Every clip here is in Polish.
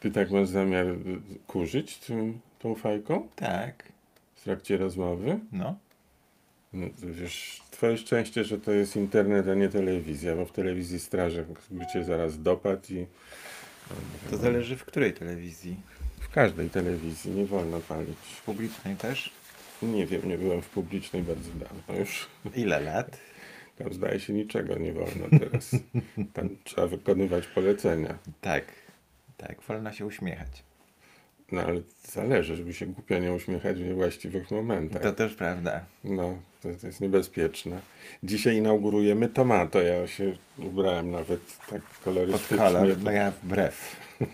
Ty tak masz zamiar y, kurzyć tym, tą fajką Tak, w trakcie rozmowy? no. No, to wiesz, twoje szczęście, że to jest internet, a nie telewizja, bo w telewizji strażak by cię zaraz dopadł i To zależy w której telewizji. w każdej telewizji nie wolno palić. W publicznej też? Nie wiem, nie byłem w publicznej bardzo dawno już. Ile lat? Tam zdaje się niczego nie wolno teraz. Tam trzeba wykonywać polecenia. Tak, tak, wolno się uśmiechać. No ale zależy, żeby się głupio nie uśmiechać w niewłaściwych momentach. To też prawda. No, to, to jest niebezpieczne. Dzisiaj inaugurujemy tomato. Ja się ubrałem nawet tak Pod kolorystycznie. kolor, no ja wbrew.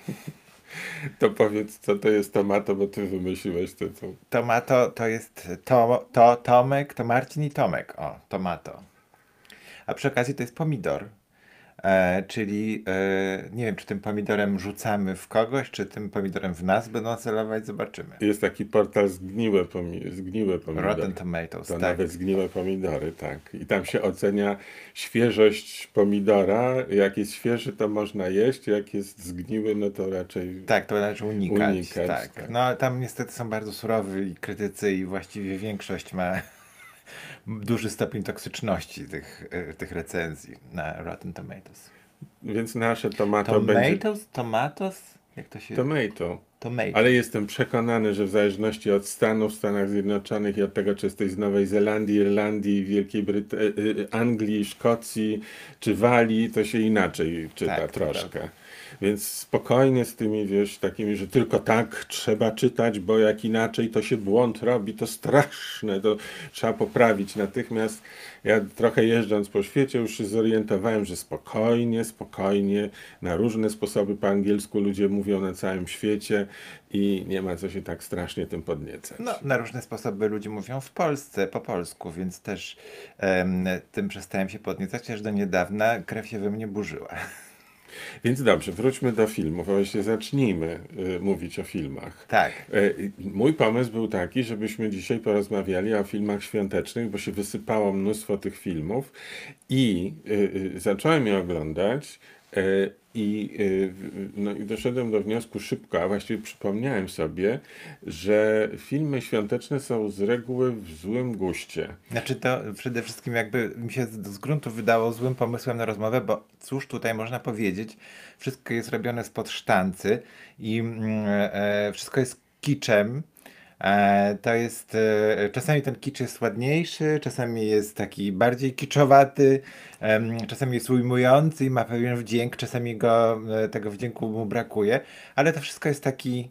To powiedz, co to jest tomato, bo ty wymyśliłeś to. to. Tomato to jest to, to Tomek, to Marcin i Tomek. O, tomato. A przy okazji to jest pomidor. E, czyli e, nie wiem, czy tym pomidorem rzucamy w kogoś, czy tym pomidorem w nas będą celować, zobaczymy. Jest taki portal zgniłe, pomi- zgniłe pomidory. Rotten Tomatoes, To tak. nawet zgniłe pomidory, tak. I tam się ocenia świeżość pomidora. Jak jest świeży, to można jeść. Jak jest zgniły, no to raczej. Tak, to należy unikać. Unikać, tak. tak. No tam niestety są bardzo surowi krytycy i właściwie większość ma duży stopień toksyczności tych, e, tych recenzji na Rotten Tomatoes. Więc nasze tomato będzie. Tomatoes? Tomatoes? Jak to się... Tomato. Tomato. Ale jestem przekonany, że w zależności od stanu w Stanach Zjednoczonych i od tego, czy jesteś z Nowej Zelandii, Irlandii, Wielkiej Brytanii, Anglii, Szkocji czy Walii, to się inaczej czyta Tak, troszkę. Więc spokojnie z tymi, wiesz, takimi, że tylko tak trzeba czytać, bo jak inaczej to się błąd robi, to straszne, to trzeba poprawić natychmiast. Ja trochę jeżdżąc po świecie już się zorientowałem, że spokojnie, spokojnie, na różne sposoby po angielsku ludzie mówią na całym świecie i nie ma co się tak strasznie tym podniecać. No, na różne sposoby ludzie mówią w Polsce, po polsku, więc też tym przestałem się podniecać, aż do niedawna krew się we mnie burzyła. Więc dobrze, wróćmy do filmów, a właściwie zacznijmy y, mówić o filmach. Tak. E, Mój pomysł był taki, żebyśmy dzisiaj porozmawiali o filmach świątecznych, bo się wysypało mnóstwo tych filmów i y, y, zacząłem je oglądać e, i, y, no, i doszedłem do wniosku szybko, a właściwie przypomniałem sobie, że filmy świąteczne są z reguły w złym guście. Znaczy to przede wszystkim jakby mi się z, gruntu wydało złym pomysłem na rozmowę, bo cóż tutaj można powiedzieć, wszystko jest robione spod sztancy i mm, e, wszystko jest kiczem. E, to jest, e, czasami ten kicz jest ładniejszy, czasami jest taki bardziej kiczowaty, czasami jest ujmujący i ma pewien wdzięk, czasami go, e, tego wdzięku mu brakuje, ale to wszystko jest taki,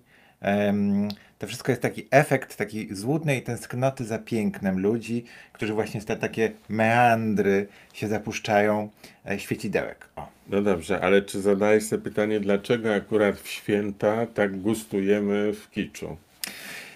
to wszystko jest taki efekt takiej złudnej tęsknoty za pięknem ludzi, którzy właśnie w te takie meandry się zapuszczają świecidełek. O. No dobrze, ale czy zadajesz sobie pytanie, dlaczego akurat w święta tak gustujemy w kiczu?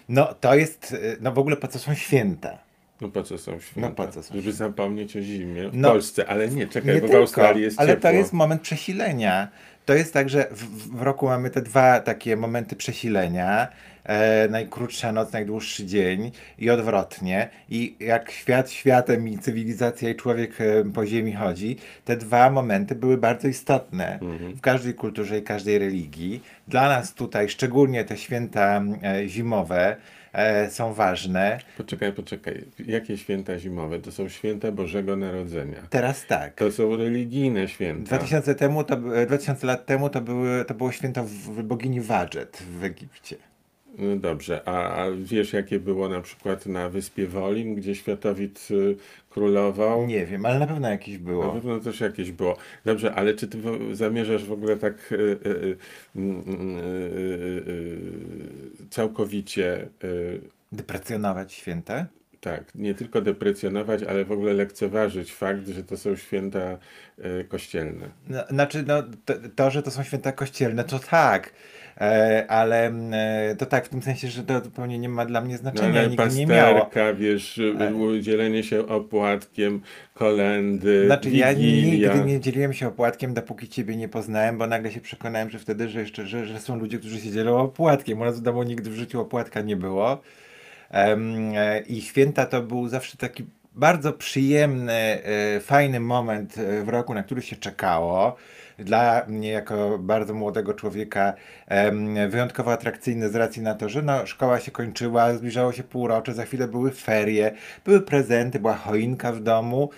No to jest, e, no w ogóle po co są święta? No po co są święta? No po co są Żeby zapomnieć o zimie w No, Polsce, ale nie, czekaj, Nie bo w tylko, Australii jest ale ciepło. to jest moment przesilenia. To jest tak, że w, w roku mamy te dwa takie momenty przesilenia. E, najkrótsza noc, najdłuższy dzień i odwrotnie. I jak świat światem i cywilizacja i człowiek e, po ziemi chodzi, te dwa momenty były bardzo istotne w każdej kulturze i każdej religii. Dla nas tutaj, szczególnie te święta e, zimowe, e, są ważne. Poczekaj, poczekaj. Jakie święta zimowe? To są święta Bożego Narodzenia. Teraz tak. To są religijne święta. 2000, temu to, by- 2000 lat temu to, były, to było święto w bogini Wadżet w Egipcie. No dobrze, a, a wiesz jakie było na przykład na Wyspie Wolin, gdzie Światowid y, królował? Nie wiem, ale na pewno jakieś Na było. pewno też jakieś było. Dobrze, ale czy ty zamierzasz w ogóle tak y, y, y, y, y, całkowicie Deprecjonować święta? tak, nie tylko deprecjonować, ale w ogóle lekceważyć fakt, że to są święta y, kościelne? No, znaczy, no, to, to, że to są święta kościelne, to tak. E, ale mm, e, to tak, w tym sensie, że to zupełnie nie ma dla mnie No, znaczenia, ale nigdy nie miało. wiesz, Ale- dzielenie się opłatkiem, kolendy, Znaczy, ja nigdy nie dzieliłem się opłatkiem, dopóki ciebie nie poznałem, bo nagle się przekonałem, że wtedy, że jeszcze, że, że są ludzie, którzy się dzielą opłatkiem. U nas w domu nigdy w życiu opłatka nie było. E, I święta to był zawsze taki bardzo przyjemny, e, fajny moment e, w roku, na który się czekało. Dla mnie, jako bardzo młodego człowieka, wyjątkowo atrakcyjny z racji na to, że no, szkoła się kończyła, zbliżało się półrocze, za chwilę były ferie, były prezenty, była choinka w domu,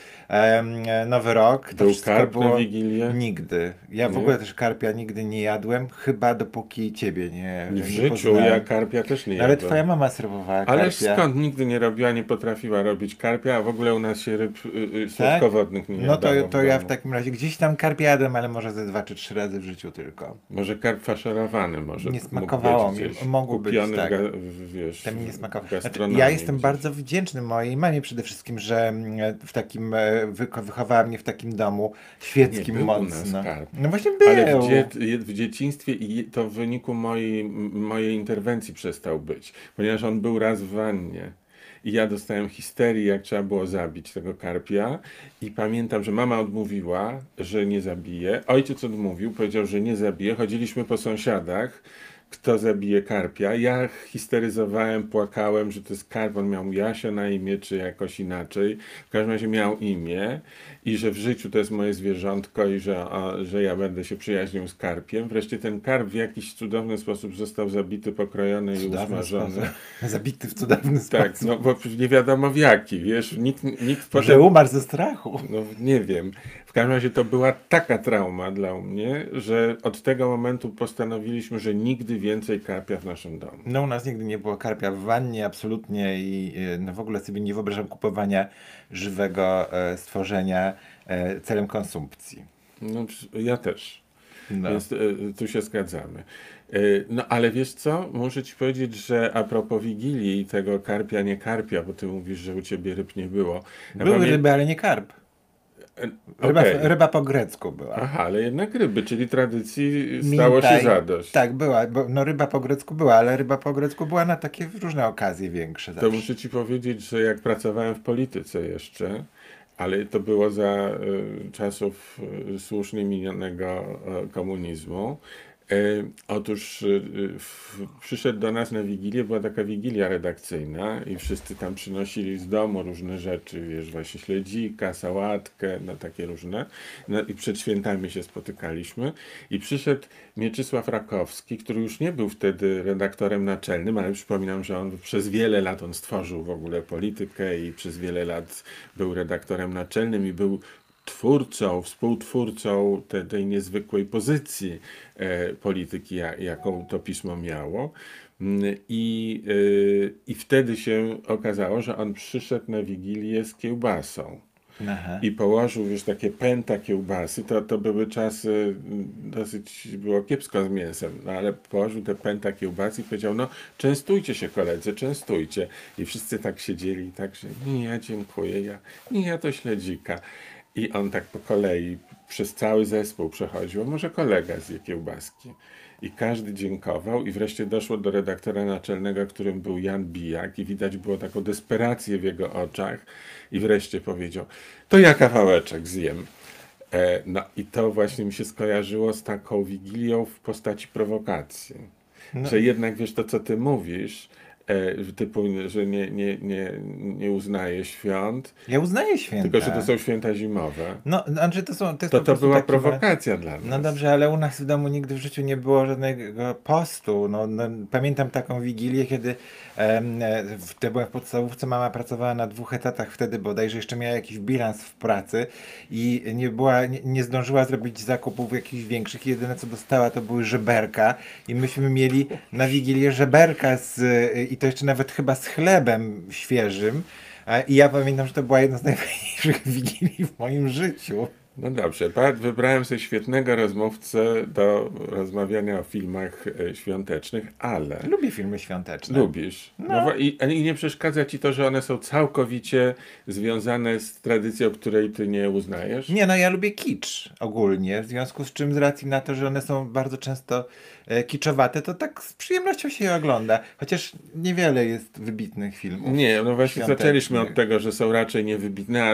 nowy rok. To Był wszystko karp na było Wigilię? Nigdy. Ja w Nie? ogóle też karpia nigdy nie jadłem, chyba dopóki ciebie nie W nie życiu poznałem. ja karpia też nie Ale jadłem. twoja mama serwowała Ale karpia. skąd nigdy nie robiła, nie potrafiła robić karpia, a w ogóle u nas się ryb y, y, słodkowodnych nie No to, to ja w takim razie gdzieś tam karpia jadłem, ale może ze dwa czy trzy razy w życiu tylko. Może karp faszerowany może. Nie smakowało mi. Mogło być, tak. w, wiesz, To mi nie smakowało. Znaczy, ja jestem gdzieś. bardzo wdzięczny mojej mamie przede wszystkim, że mm, w takim e, wychowała mnie w takim domu świeckim Nie mocno. No właśnie był. Ale w, dzie w dzieciństwie i to w wyniku mojej, mojej interwencji przestał być, ponieważ on był raz w wannie. I ja dostałem histerii, jak trzeba było zabić tego karpia. I pamiętam, że mama odmówiła, że nie zabije. Ojciec odmówił, powiedział, że nie zabije. Chodziliśmy po sąsiadach, kto zabije karpia. Ja histeryzowałem, płakałem, że to jest karp. On miał Jasia na imię, czy jakoś inaczej. W każdym razie miał imię i że w życiu to jest moje zwierzątko i że, a, że ja będę się przyjaźnił z karpiem. Wreszcie ten karp w jakiś cudowny sposób został zabity, pokrojony i Cudowny usmażony. sposób. Zabity w cudowny Tak, sposób. no bo nie wiadomo w jaki, wiesz, nikt, nikt potem, umarł ze strachu. no nie wiem. W każdym razie to była taka trauma dla mnie, że od tego momentu postanowiliśmy, że nigdy więcej karpia w naszym domu. No u nas nigdy nie było karpia w wannie, absolutnie i e, no w ogóle sobie nie wyobrażam kupowania żywego e, stworzenia e, celem konsumpcji. No, ja też. No. Więc tu się zgadzamy. No ale wiesz co? Muszę ci powiedzieć, że a propos Wigilii i tego karpia, nie karpia, bo ty mówisz, że u ciebie ryb nie było. Ja Były pamię- ryby, ale nie karp. Ryba, okej. ryba po grecku była. Aha, ale jednak ryby, czyli tradycji stało się Mintaj. zadość. Tak, była. Bo, no ryba po grecku była, ale ryba po grecku była na takie różne okazje większe. To zawsze. muszę ci powiedzieć, że jak pracowałem w polityce jeszcze, ale to było za y, czasów y, słusznie minionego y, komunizmu. Y, otóż y, w, przyszedł do nas na Wigilię, była taka Wigilia redakcyjna i wszyscy tam przynosili z domu różne rzeczy, wiesz, właśnie śledzika, sałatkę, no takie różne. No i przed świętami się spotykaliśmy i przyszedł Mieczysław Rakowski, który już nie był wtedy redaktorem naczelnym, ale przypominam, że on przez wiele lat on stworzył w ogóle politykę i przez wiele lat był redaktorem naczelnym i był twórcą, współtwórcą te, tej niezwykłej pozycji e, polityki, ja, jaką to pismo miało. Mm, I, e, I wtedy się okazało, że on przyszedł na Wigilię z kiełbasą Aha. i położył już takie pęta kiełbasy, to, to były czasy, mm, dosyć było kiepsko z mięsem, no ale położył te pęta kiełbasy i powiedział, no częstujcie się koledzy, częstujcie. I wszyscy tak siedzieli tak, że nie, ja dziękuję, ja, nie, ja to śledzika. I on tak po kolei przez cały zespół przechodził, może kolega zje kiełbaski. I każdy dziękował i wreszcie doszło do redaktora naczelnego, którym był Jan Bijak i widać było taką desperację w jego oczach i wreszcie powiedział, to ja kawałeczek zjem. E, no i to właśnie mi się skojarzyło z taką wigilią w postaci prowokacji. No. Że jednak wiesz to, co ty mówisz, typu, że nie, nie, nie, nie uznaje świąt, Ja uznaję święta. tylko że to są święta zimowe. No, znaczy to są... To, To to była prowokacja dla nas. No dobrze, ale u nas w domu nigdy w życiu nie było żadnego postu. No, no, pamiętam taką wigilię, kiedy em, e, w, to byłem w podstawówce, mama pracowała na dwóch etatach wtedy bodajże jeszcze miała jakiś bilans w pracy i nie była, nie, nie zdążyła zrobić zakupów jakichś większych. Jedyne co dostała to były żeberka i myśmy mieli na wigilię żeberka z, i to jeszcze nawet chyba z chlebem świeżym. A- I ja pamiętam, że to była jedna z najfajniejszych wigilii w moim życiu. No dobrze, wybrałem sobie świetnego rozmówcę do rozmawiania o filmach e, świątecznych, ale Lubię filmy świąteczne. lubisz. No. wa- i, I nie przeszkadza ci to, że one są całkowicie związane z tradycją, której ty nie uznajesz? Nie, no ja lubię kicz ogólnie, w związku z czym z racji na to, że one są bardzo często e, kiczowate, to tak z przyjemnością się je ogląda. Chociaż niewiele jest wybitnych filmów. Nie, no właśnie zaczęliśmy od tego, że są raczej niewybitne, a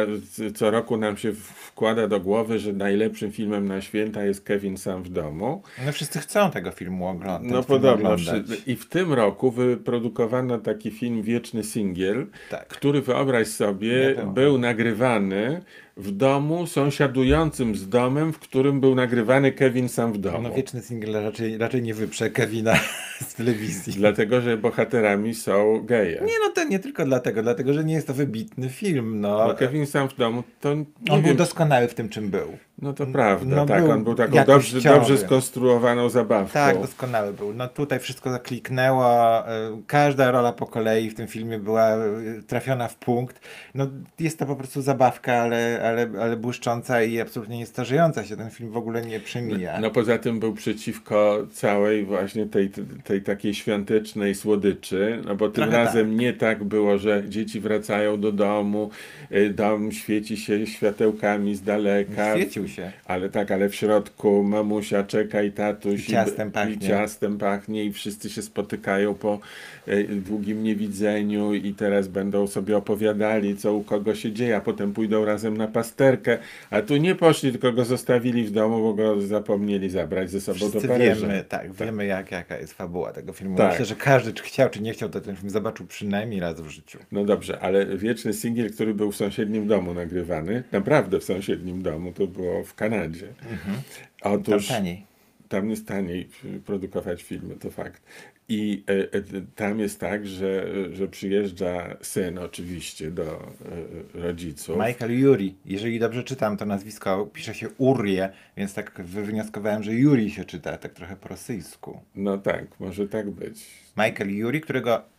co roku nam się wkłada do głowy, że najlepszym filmem na święta jest Kevin sam w domu. No wszyscy chcą tego filmu oglądać. No podobno. oglądać. I w tym roku wyprodukowano taki film Wieczny Singiel, Tak. który wyobraź sobie było. był nagrywany w domu sąsiadującym z domem, w którym był nagrywany Kevin sam w domu. No wieczny single raczej, raczej nie wyprze Kevina z telewizji. Dlatego, że bohaterami są geje. Nie no to nie tylko dlatego, dlatego że nie jest to wybitny film. No. Bo Kevin sam w domu to On był wiem, doskonały w tym, czym był. No to prawda, no tak. był on był taką dobrze, dobrze skonstruowaną zabawką. Tak, doskonały był. No tutaj wszystko zakliknęło, y, każda rola po kolei w tym filmie była y, trafiona w punkt. No jest to po prostu zabawka, ale, ale, ale błyszcząca i absolutnie nie starzejąca się. Ten film w ogóle nie przemija. No poza tym był przeciwko całej właśnie tej, tej takiej świątecznej słodyczy, no bo tym Trochę razem nie tak było, że dzieci wracają do domu, y, dom świeci się światełkami z daleka. Świecił się. Ale tak, ale w środku mamusia czeka i tatuś I ciastem i, pachnie. i ciastem pachnie i wszyscy się spotykają po e, długim niewidzeniu i teraz będą sobie opowiadali, co u kogo się dzieje, a potem pójdą razem na pasterkę, a tu nie poszli, tylko go zostawili w domu, bo go zapomnieli zabrać ze sobą Wszyscy do Paryża. wiemy, tak, wiemy jak, jaka jest fabuła tego filmu. Tak. Myślę, że każdy, czy chciał, czy nie chciał, to ten film zobaczył przynajmniej raz w życiu. No dobrze, ale wieczny singiel, który był w sąsiednim domu nagrywany, naprawdę w sąsiednim domu, to było w Kanadzie. Mhm. Tam Otóż taniej. tam jest taniej produkować filmy, to fakt. I e, e, tam jest tak, że, że przyjeżdża syn oczywiście do e, rodziców. Michael Yuri. Jeżeli dobrze czytam, to nazwisko pisze się Urie, więc tak wywnioskowałem, że Yuri się czyta, tak trochę po rosyjsku. No tak, może tak być. Michael Yuri, którego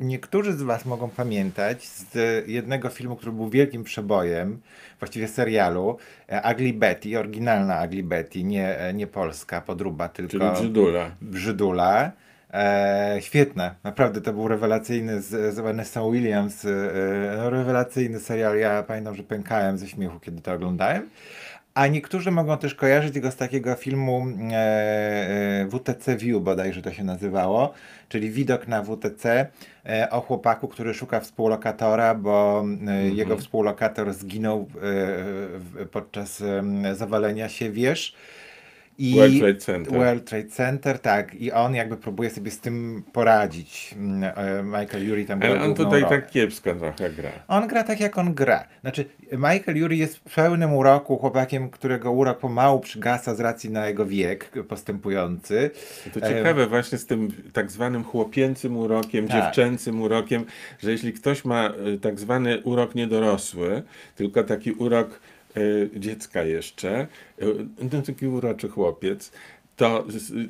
niektórzy z Was mogą pamiętać z jednego filmu, który był wielkim przebojem, właściwie serialu, e, Ugly Betty, oryginalna Ugly Betty, nie, e, nie polska podróba, tylko Czyli Brzydula. Brzydula. E, świetne, naprawdę to był rewelacyjny z, z Vanessa Williams, e, no, rewelacyjny serial. Ja pamiętam, że pękałem ze śmiechu, kiedy to oglądałem. A niektórzy mogą też kojarzyć go z takiego filmu e, e, WTC View, bodajże to się nazywało, czyli widok na WTC e, o chłopaku, który szuka współlokatora, bo e, jego współlokator zginął e, podczas em, zawalenia się wież. I World Trade Center. World Trade Center, tak. I on jakby próbuje sobie z tym poradzić. Mm, e, Michael Yuri tam gra Ale on tutaj rolę. tak kiepsko trochę gra. On gra tak, jak on gra. Znaczy, Michael Yuri jest pełnym uroku chłopakiem, którego urok pomału przygasa z racji na jego wiek postępujący. To ciekawe właśnie z tym tak zwanym chłopięcym urokiem, Tak. dziewczęcym urokiem, że jeśli ktoś ma y, tak zwany urok niedorosły, tylko taki urok dziecka jeszcze, no taki uroczy chłopiec, to,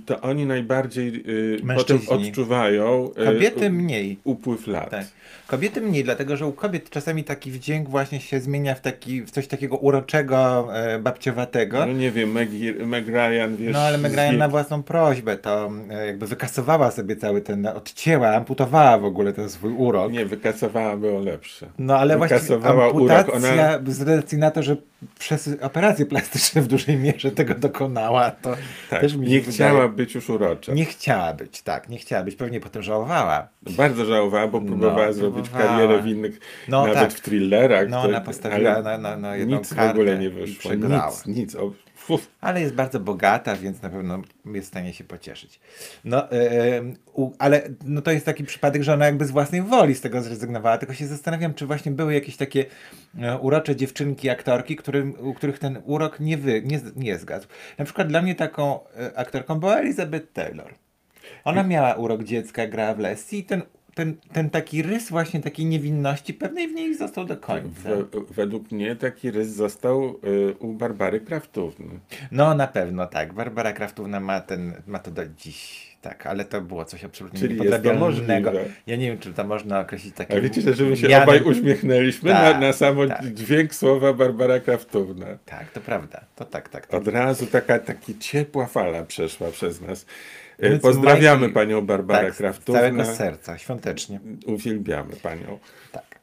to oni najbardziej y, potem odczuwają y, Kobiety mniej. upływ lat. Tak. Kobiety mniej, dlatego że u kobiet czasami taki wdzięk właśnie się zmienia w, taki, w coś takiego uroczego, e, babciowatego. No nie wiem, Meg, Meg Ryan, wiesz... No ale Meg Ryan na własną prośbę to e, jakby wykasowała sobie cały ten, odcięła, amputowała w ogóle ten swój urok. Nie, wykasowała było lepsze. No ale Wykasowała urok, amputacja ona- z racji na to, że przez operacje plastyczne w dużej mierze tego dokonała, to Tak, też mi nie wydaje- chciała być już urocza. Nie chciała być, tak, nie chciała być, pewnie potem żałowała. Bardzo żałowała, bo próbowała No, zrobić próbowała. karierę w innych, No nawet tak. w thrillerach. No, to- ona postawiła na, na, na jedną Nic w kartę ogóle nie wyszło. Nic, nic. O. Ale jest bardzo bogata, więc na pewno jest w stanie się pocieszyć. No, e, u, ale no to jest taki przypadek, że ona jakby z własnej woli z tego zrezygnowała. Tylko się zastanawiam, czy właśnie były jakieś takie e, urocze dziewczynki, aktorki, którym, u których ten urok nie, wy, nie, nie zgadł. Na przykład dla mnie taką e, aktorką była Elizabeth Taylor. Ona miała urok dziecka, grała w Leslie i ten, ten, ten taki rys właśnie takiej niewinności pewnej w niej został do końca. W, według mnie taki rys został y, u Barbary Kraftówny. No na pewno tak. Barbara Kraftówna ma, ten, ma to do dziś. Tak, ale to było coś absolutnie Czyli niepodrabialnego. Ja nie wiem, czy to można określić takim A wiecie, że my się mianem- obaj uśmiechnęliśmy Tak, na, na samo tak. dźwięk słowa Barbara Kraftówna. Tak, to prawda. To tak, tak. tak. Od razu taka, taka ciepła fala przeszła przez nas. Więc Pozdrawiamy Majki- panią Barbarę tak, z Kraftównę. całego serca, świątecznie. Uwielbiamy panią. Tak.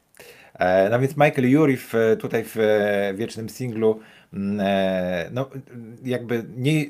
E, no więc Michael Yuri w, tutaj w e, wiecznym singlu mm, e, no jakby nie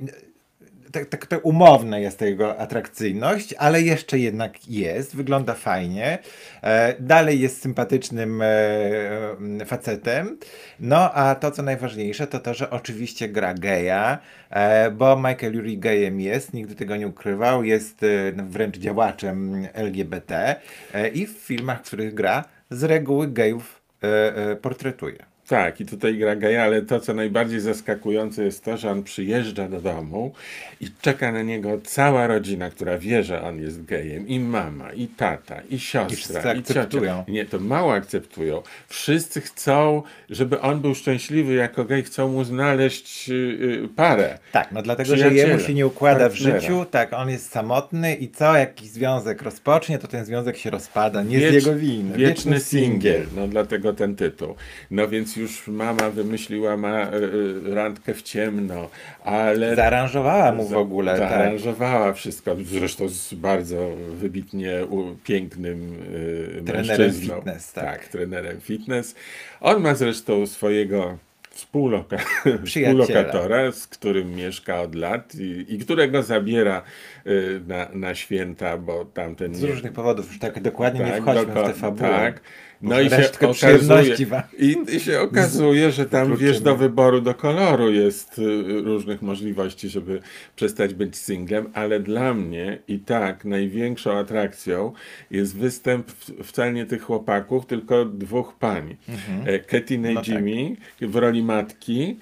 tak, tak, tak umowne jest jego atrakcyjność, ale jeszcze jednak jest, wygląda fajnie. E, dalej jest sympatycznym e, e, facetem. No a to, co najważniejsze, to to, że oczywiście gra geja, e, bo Michael Yuri gejem jest, nigdy tego nie ukrywał, jest e, wręcz działaczem LGBT e, i w filmach, w których gra, z reguły gejów e, e, portretuje. Tak, i tutaj gra geja, ale to, co najbardziej zaskakujące jest to, że on przyjeżdża do domu i czeka na niego cała rodzina, która wie, że on jest gejem. I mama, i tata, i siostra, wszyscy i ciocia. akceptują. Nie, to mało akceptują. Wszyscy chcą, żeby on był szczęśliwy jako gej, chcą mu znaleźć y, y, parę. Tak, no dlatego, że jemu się nie układa w partnera. życiu, tak, on jest samotny i co jakiś związek rozpocznie, to ten związek się rozpada, nie Wiecz- z jego winy. Wieczny singiel, no dlatego ten tytuł. No więc już mama wymyśliła ma y, y, randkę w ciemno, ale Zaaranżowała mu w ogóle, tak. zaaranżowała wszystko, zresztą z bardzo wybitnie u, pięknym y, Trenerem mężczyzną. fitness, tak. trenerem fitness. On ma zresztą swojego współloka, współlokatora, z którym mieszka od lat i, i którego zabiera y, na, na święta, bo tamten Z nie, różnych powodów, już tak dokładnie nie tak, wchodźmy doko- w tę fabułę. Tak. No i się okazuje, i, i się okazuje, że tam wiesz, do wyboru, do koloru jest y, różnych możliwości, żeby przestać być singlem, ale dla mnie i tak największą atrakcją jest występ wcale nie tych chłopaków, tylko dwóch pań. Mhm. Katy No Najimy w roli matki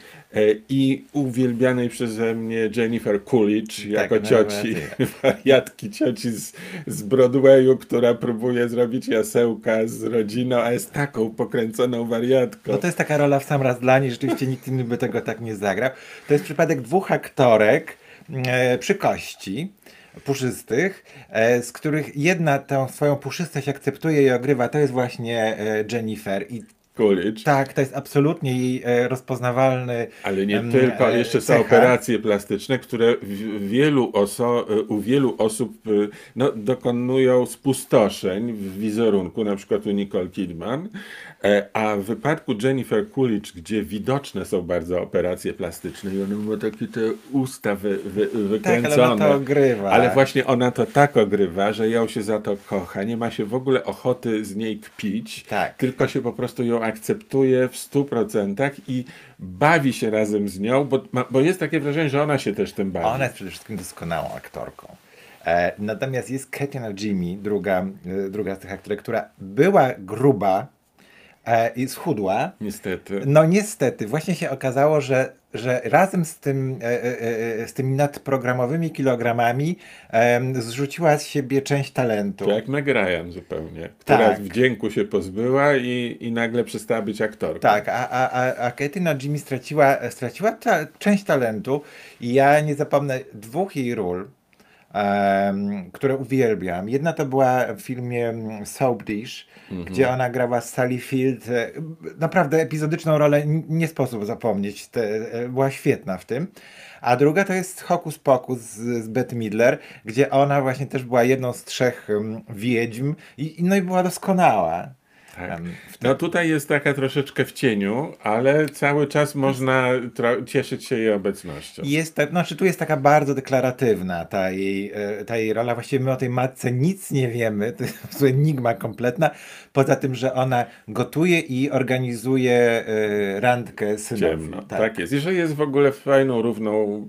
i uwielbianej przeze mnie Jennifer Coolidge jako no, cioci, wariatki cioci z, z Broadwayu, która próbuje zrobić jasełka z rodziną, a jest taką pokręconą wariatką. No to jest taka rola w sam raz dla niej, rzeczywiście nikt inny by tego tak nie zagrał. To jest przypadek dwóch aktorek e, przy kości puszystych, e, z których jedna tę swoją puszystość akceptuje i ogrywa, to jest właśnie e, Jennifer i Coolidge. tak, to jest absolutnie jej e, rozpoznawalny Ale nie em, tylko, e, jeszcze są cecha. operacje plastyczne, które wielu oso, u wielu osób y, no, dokonują spustoszeń w wizerunku, na przykład u Nicole Kidman, e, a w wypadku Jennifer Coolidge, gdzie widoczne są bardzo operacje plastyczne i ona ma takie te usta wy, wy, wykręcone. Tak, ale ona to ogrywa. Ale właśnie ona to tak ogrywa, że ją się za to kocha, nie ma się w ogóle ochoty z niej kpić, Tak. tylko się po prostu ją akceptuje w 100% i bawi się razem z nią, bo, bo jest takie wrażenie, że ona się też tym bawi. Ona jest przede wszystkim doskonałą aktorką. E, natomiast jest Katina Jimmy, druga, e, druga z tych aktorek, która była gruba e, i schudła. Niestety. No niestety, właśnie się okazało, że, że razem z, tym, e, e, e, z tymi nadprogramowymi kilogramami zrzuciła z siebie część talentu. To jak Meg Ryan zupełnie, która Tak. wdzięku się pozbyła i, i nagle przestała być aktorką. Tak, a, a, a, a Katina Jimmy straciła, straciła ta, część talentu i ja nie zapomnę dwóch jej ról, em, które uwielbiam. Jedna to była w filmie mm, Soap Dish, gdzie ona grała Sally Field. e, Naprawdę epizodyczną rolę nie sposób zapomnieć. Te, e, była świetna w tym. A druga to jest Hokus Pokus z, z Bette Midler, gdzie ona właśnie też była jedną z trzech em, wiedźm i no i była doskonała. Tak. No tutaj jest taka troszeczkę w cieniu, ale cały czas można cieszyć się jej obecnością. Jest, ta, znaczy tu jest taka bardzo deklaratywna ta jej, e, ta jej rola. Właściwie my o tej matce nic nie wiemy. To jest enigma kompletna. Poza tym, że ona gotuje i organizuje e, randkę synowi. Ciemno. Tak. jest. I że jest w ogóle fajną, równą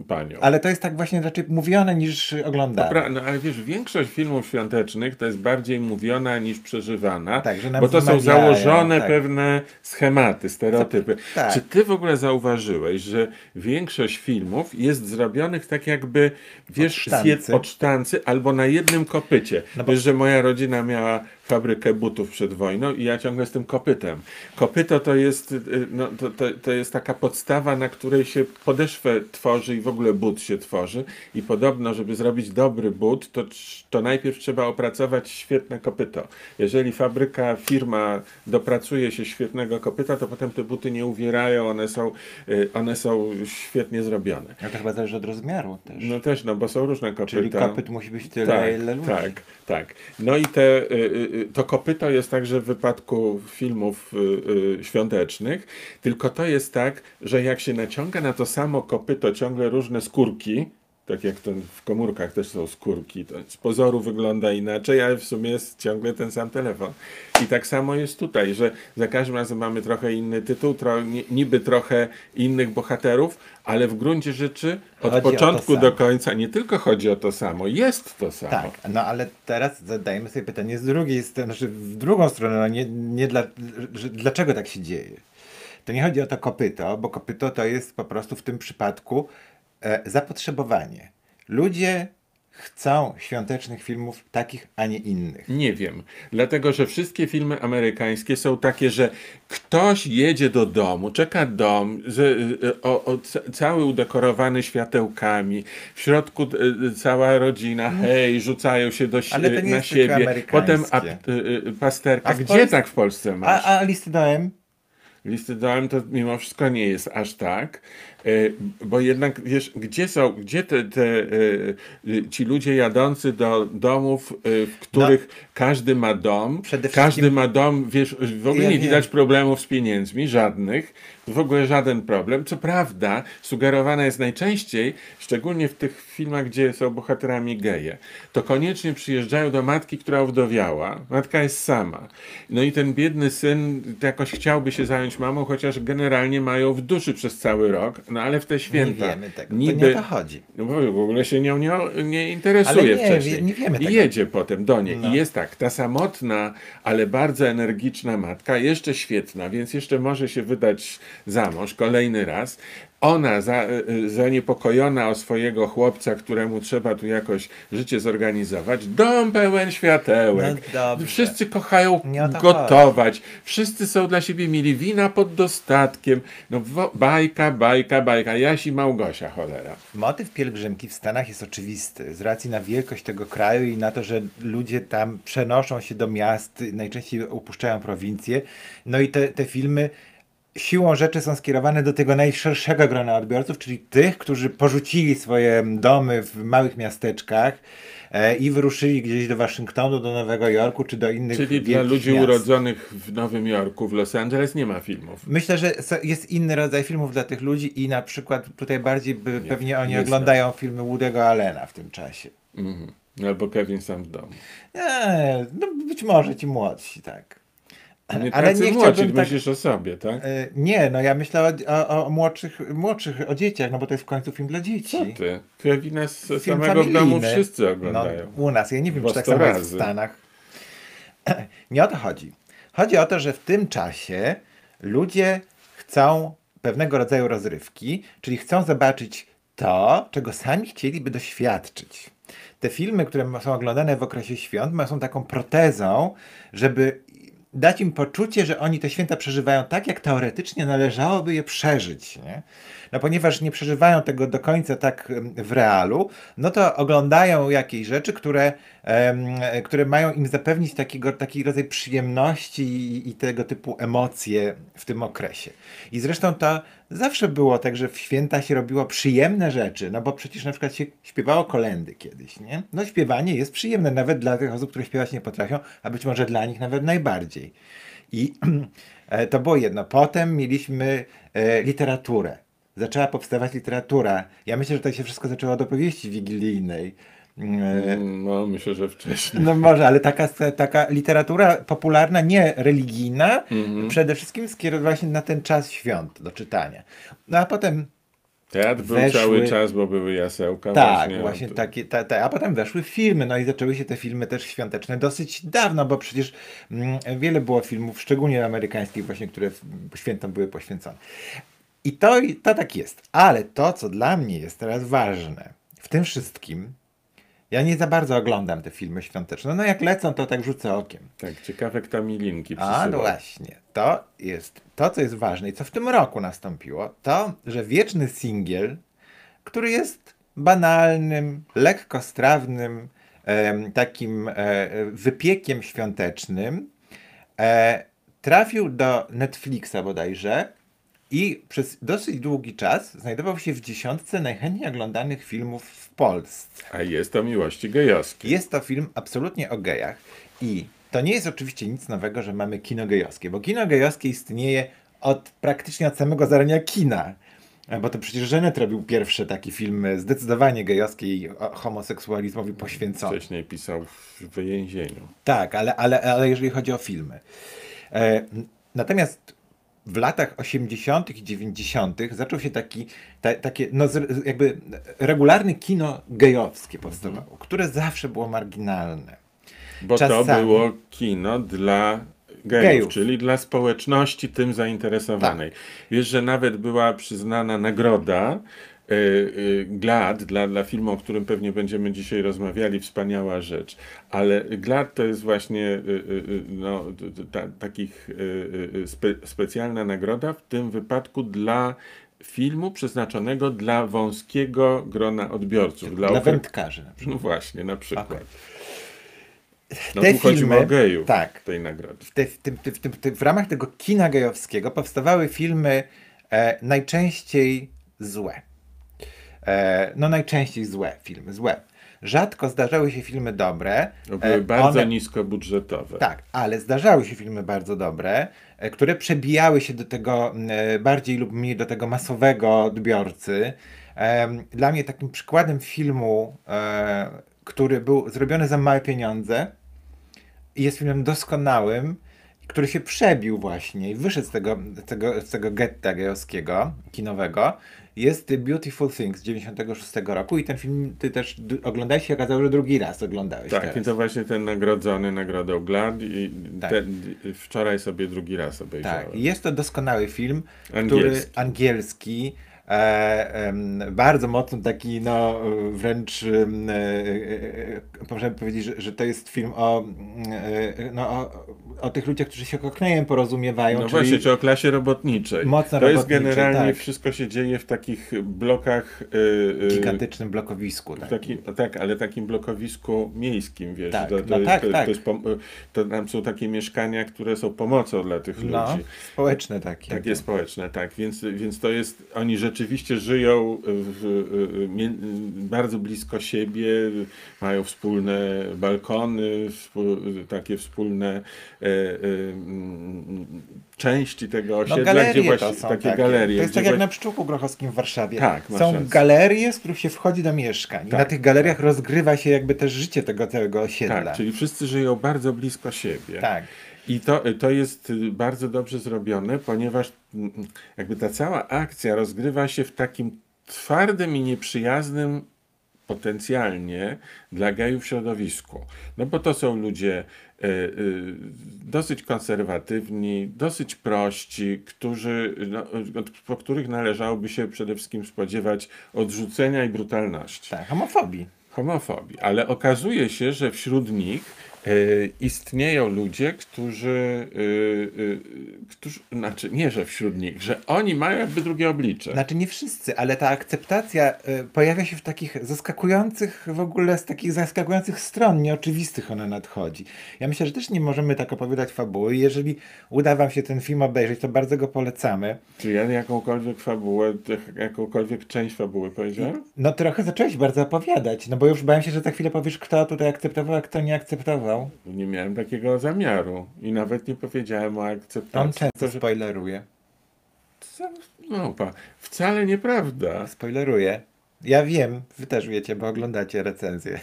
y, panią. Ale to jest tak właśnie raczej mówione niż oglądane. Pra, no ale wiesz, większość filmów świątecznych to jest bardziej mówiona niż przeżywana, Tak, że nam bo to są założone tak. pewne schematy, stereotypy. tak. Czy ty w ogóle zauważyłeś, że większość filmów jest zrobionych tak jakby, wiesz, Od sztancy. od sztancy albo na jednym kopycie. No bo- Wiesz, że moja rodzina miała fabrykę butów przed wojną i ja ciągle z tym kopytem. Kopyto to jest, y, no, to, to, to jest taka podstawa, na której się podeszwę tworzy i w ogóle but się tworzy. I podobno, żeby zrobić dobry but, to, to najpierw trzeba opracować świetne kopyto. Jeżeli fabryka, firma dopracuje się świetnego kopyta, to potem te buty nie uwierają, one są, y, one są świetnie zrobione. No to chyba zależy od rozmiaru też. No też, no bo są różne kopyta. Czyli kopyt musi być tyle, ile ludzi. Tak, tak. No i te, y, y, to kopyto jest także w wypadku filmów y, y, świątecznych, tylko to jest tak, że jak się naciąga na to samo kopyto ciągle różne skórki, Tak jak ten w komórkach też są skórki. To z pozoru wygląda inaczej, ale w sumie jest ciągle ten sam telefon. I tak samo jest tutaj, że za każdym razem mamy trochę inny tytuł, tro, ni- niby trochę innych bohaterów, ale w gruncie rzeczy od Chodzi to początku do końca nie tylko chodzi o to samo, jest to samo. Tak, no ale teraz zadajmy sobie pytanie z drugiej strony, znaczy w drugą stronę, no nie, nie dla, że, dlaczego tak się dzieje. To nie chodzi o to kopyto, bo kopyto to jest po prostu w tym przypadku zapotrzebowanie. Ludzie chcą świątecznych filmów takich, a nie innych. Nie wiem, dlatego że wszystkie filmy amerykańskie są takie, że ktoś jedzie do domu, czeka dom, że, o, o, ca- cały udekorowany światełkami, w środku y, cała rodzina, hej, rzucają się do, si- Ale to nie na siebie, potem y, y, pasterka. A Gdzie Polsce- tak w Polsce masz? A, a listy do M? Listy dołem to mimo wszystko nie jest aż tak, e, bo jednak wiesz, gdzie są, gdzie te, te e, e, ci ludzie jadący do domów, e, w których każdy ma dom, No. Przede każdy wszystkim- ma dom, wiesz, w ogóle Ja nie wiem. widać problemów z pieniędzmi, żadnych, w ogóle żaden problem. Co prawda, sugerowane jest najczęściej, szczególnie w tych filmach, gdzie są bohaterami geje, to koniecznie przyjeżdżają do matki, która owdowiała. Matka jest sama. No i ten biedny syn jakoś chciałby się zająć mamą, chociaż generalnie mają w duszy przez cały rok, no ale w te święta. Nie wiemy tego. To Niby, nie o to chodzi. no w ogóle się nią nie, nie interesuje Ale nie, wcześniej. nie wiemy I tego. jedzie potem do niej. No. I jest tak, ta samotna, ale bardzo energiczna matka, jeszcze świetna, więc jeszcze może się wydać za mąż kolejny raz. Ona za, y, zaniepokojona o swojego chłopca, któremu trzeba tu jakoś życie zorganizować. Dom pełen światełek. No. Wszyscy kochają gotować. Wszyscy są dla siebie mili. Wina pod dostatkiem. No bajka, bajka, bajka. Jaś i Małgosia, cholera. Motyw pielgrzymki w Stanach jest oczywisty z racji na wielkość tego kraju i na to, że ludzie tam przenoszą się do miast, najczęściej opuszczają prowincje. No i te, te filmy siłą rzeczy są skierowane do tego najszerszego grona odbiorców, czyli tych, którzy porzucili swoje domy w małych miasteczkach e, i wyruszyli gdzieś do Waszyngtonu, do Nowego Jorku czy do innych Czyli dla ludzi miast. urodzonych w Nowym Jorku, w Los Angeles nie ma filmów. Myślę, że jest inny rodzaj filmów dla tych ludzi i na przykład tutaj bardziej by, pewnie oni nie oglądają filmy Woody'ego Allena w tym czasie. Mhm. Albo Kevin sam w domu. Nie, no być może ci młodsi, tak. Nie Ale nie młodzi, chciałbym tak- myślisz o sobie, tak? E, Nie, no ja myślę o, o, o młodszych, młodszych, o dzieciach, no bo to jest w końcu film dla dzieci. Co ty? Kevina z Film samego w domu familijny. wszyscy oglądają. No, u nas, ja nie wiem, czy tak samo jest w. Stanach. Nie o to chodzi. Chodzi o to, że w tym czasie ludzie chcą pewnego rodzaju rozrywki, czyli chcą zobaczyć to, czego sami chcieliby doświadczyć. Te filmy, które są oglądane w okresie świąt, są taką protezą, żeby dać im poczucie, że oni te święta przeżywają tak, jak teoretycznie należałoby je przeżyć. Nie? No ponieważ nie przeżywają tego do końca tak w realu, no to oglądają jakieś rzeczy, które, które mają im zapewnić takiego, taki rodzaj przyjemności i, i tego typu emocje w tym okresie. I zresztą to zawsze było tak, że w święta się robiło przyjemne rzeczy, no bo przecież na przykład się śpiewało kolendy kiedyś, nie? No śpiewanie jest przyjemne nawet dla tych osób, które śpiewać nie potrafią, a być może dla nich nawet najbardziej. I e, to było jedno. Potem mieliśmy e, literaturę. Zaczęła powstawać literatura. Ja myślę, że to się wszystko zaczęło od opowieści wigilijnej. Mm, No, myślę, że wcześniej. no może, ale taka, taka literatura popularna, nie religijna, Mhm. przede wszystkim skierowała się na ten czas świąt do czytania. No a potem Teatr był weszły- cały czas, bo były jasełka. tak, właśnie, właśnie, od- takie, ta, ta, a potem weszły filmy, no i zaczęły się te filmy też świąteczne dosyć dawno, bo przecież mm, wiele było filmów, szczególnie amerykańskich właśnie, które świętom były poświęcone. I to, i to tak jest. Ale to, co dla mnie jest teraz ważne w tym wszystkim, ja nie za bardzo oglądam te filmy świąteczne. No jak lecą, to tak rzucę okiem. Tak, ciekawe kto mi linki A, przysyła. no właśnie. To jest to, co jest ważne i co w tym roku nastąpiło, to, że wieczny singiel, który jest banalnym, lekkostrawnym, em, takim e, wypiekiem świątecznym, e, trafił do Netflixa bodajże i przez dosyć długi czas znajdował się w dziesiątce najchętniej oglądanych filmów w Polsce. A jest to miłości gejowskie. Jest to film absolutnie o gejach i to nie jest oczywiście nic nowego, że mamy kino gejowskie, bo kino gejowskie istnieje od praktycznie od samego zarania kina. E, Bo to przecież Żenet robił pierwszy taki film zdecydowanie gejowski i homoseksualizmowi poświęcony. Wcześniej pisał w więzieniu. Tak, ale, ale, ale jeżeli chodzi o filmy. E, natomiast w latach 80. i 90. zaczął się taki, ta, takie, no jakby regularne kino gejowskie powstawało, które zawsze było marginalne. Bo to Czasami. było kino dla gejów, Gejów. czyli dla społeczności tym zainteresowanej. Tak. Wiesz, że nawet była przyznana nagroda GLAD dla, dla filmu, o którym pewnie będziemy dzisiaj rozmawiali, wspaniała rzecz. Ale GLAD to jest właśnie y, no, ta, takich spe, specjalna nagroda, w tym wypadku dla filmu przeznaczonego dla wąskiego grona odbiorców. Dla okre- wędkarzy na przykład. No właśnie, na przykład. No Te tu filmy- o gejów tak. tej nagrody. w, te, w, tym, w, tym, w ramach tego kina gejowskiego powstawały filmy e, najczęściej złe. E, no najczęściej złe filmy, złe. Rzadko zdarzały się filmy dobre. Były e, bardzo one- niskobudżetowe. Tak, ale zdarzały się filmy bardzo dobre, e, które przebijały się do tego bardziej lub mniej do tego masowego odbiorcy. Dla mnie takim przykładem filmu, który był zrobiony za małe pieniądze i jest filmem doskonałym, który się przebił właśnie i wyszedł z tego, tego, z tego getta gejowskiego, kinowego, jest The Beautiful Things z 96 roku i ten film ty też oglądałeś się okazało, że drugi raz oglądałeś Tak, teraz. i to właśnie ten nagrodzony nagrodą GLAD i Tak. ten, wczoraj sobie drugi raz obejrzałem. Tak, i jest to doskonały film, Angielski. który angielski, bardzo mocno taki, no wręcz e, e, możemy powiedzieć, że, że to jest film o, e, no, o, o tych ludziach, którzy się koknejem porozumiewają, No właśnie, czy o klasie robotniczej. Mocno to jest generalnie tak. wszystko się dzieje w takich blokach. gigantycznym blokowisku. Tak. takim, tak, ale takim blokowisku miejskim, wiesz. Tak, to, no to, tak, to, tak. To, jest to tam są takie mieszkania, które są pomocą dla tych No, ludzi. społeczne takie. Takie społeczne, tak. Więc, więc to jest, oni rzeczywiście żyją w, mie- bardzo blisko siebie, mają wspólne balkony, takie wspólne e, e, mm, części tego No osiedla, galerie gdzie właśnie są takie, takie. galerie. To jest tak jak na Pszczółku Grochowskim w Warszawie. Tak, Są rację. galerie, z których się wchodzi do mieszkań. I Tak. na tych galeriach rozgrywa się jakby też życie tego całego osiedla. Tak, czyli wszyscy żyją bardzo blisko siebie. Tak. I to, to jest y, bardzo dobrze zrobione, ponieważ jakby ta cała akcja rozgrywa się w takim twardym i nieprzyjaznym potencjalnie dla gejów środowisku. No bo to są ludzie e, e, dosyć konserwatywni, dosyć prości, którzy, no, po których należałoby się przede wszystkim spodziewać odrzucenia i brutalności Tak, homofobii. homofobii, ale okazuje się, że wśród nich istnieją ludzie, którzy, e, e, którzy, znaczy nie, że wśród nich, że oni mają jakby drugie oblicze. Znaczy nie wszyscy, ale ta akceptacja pojawia się w takich zaskakujących, w ogóle z takich zaskakujących stron, nieoczywistych ona nadchodzi. Ja myślę, że też nie możemy tak opowiadać fabuły. Jeżeli uda wam się ten film obejrzeć, to bardzo go polecamy. Czy ja jakąkolwiek fabułę, jakąkolwiek część fabuły powiedziałem? No trochę zacząłeś bardzo opowiadać, no bo już bałem się, że za chwilę powiesz, kto tutaj akceptował, a kto nie akceptował. Nie miałem takiego zamiaru i nawet nie powiedziałem o akceptacji. często Tylko, że- spoileruje. No, pa, wcale nieprawda. Spoileruje. Ja wiem, wy też wiecie, bo oglądacie recenzje.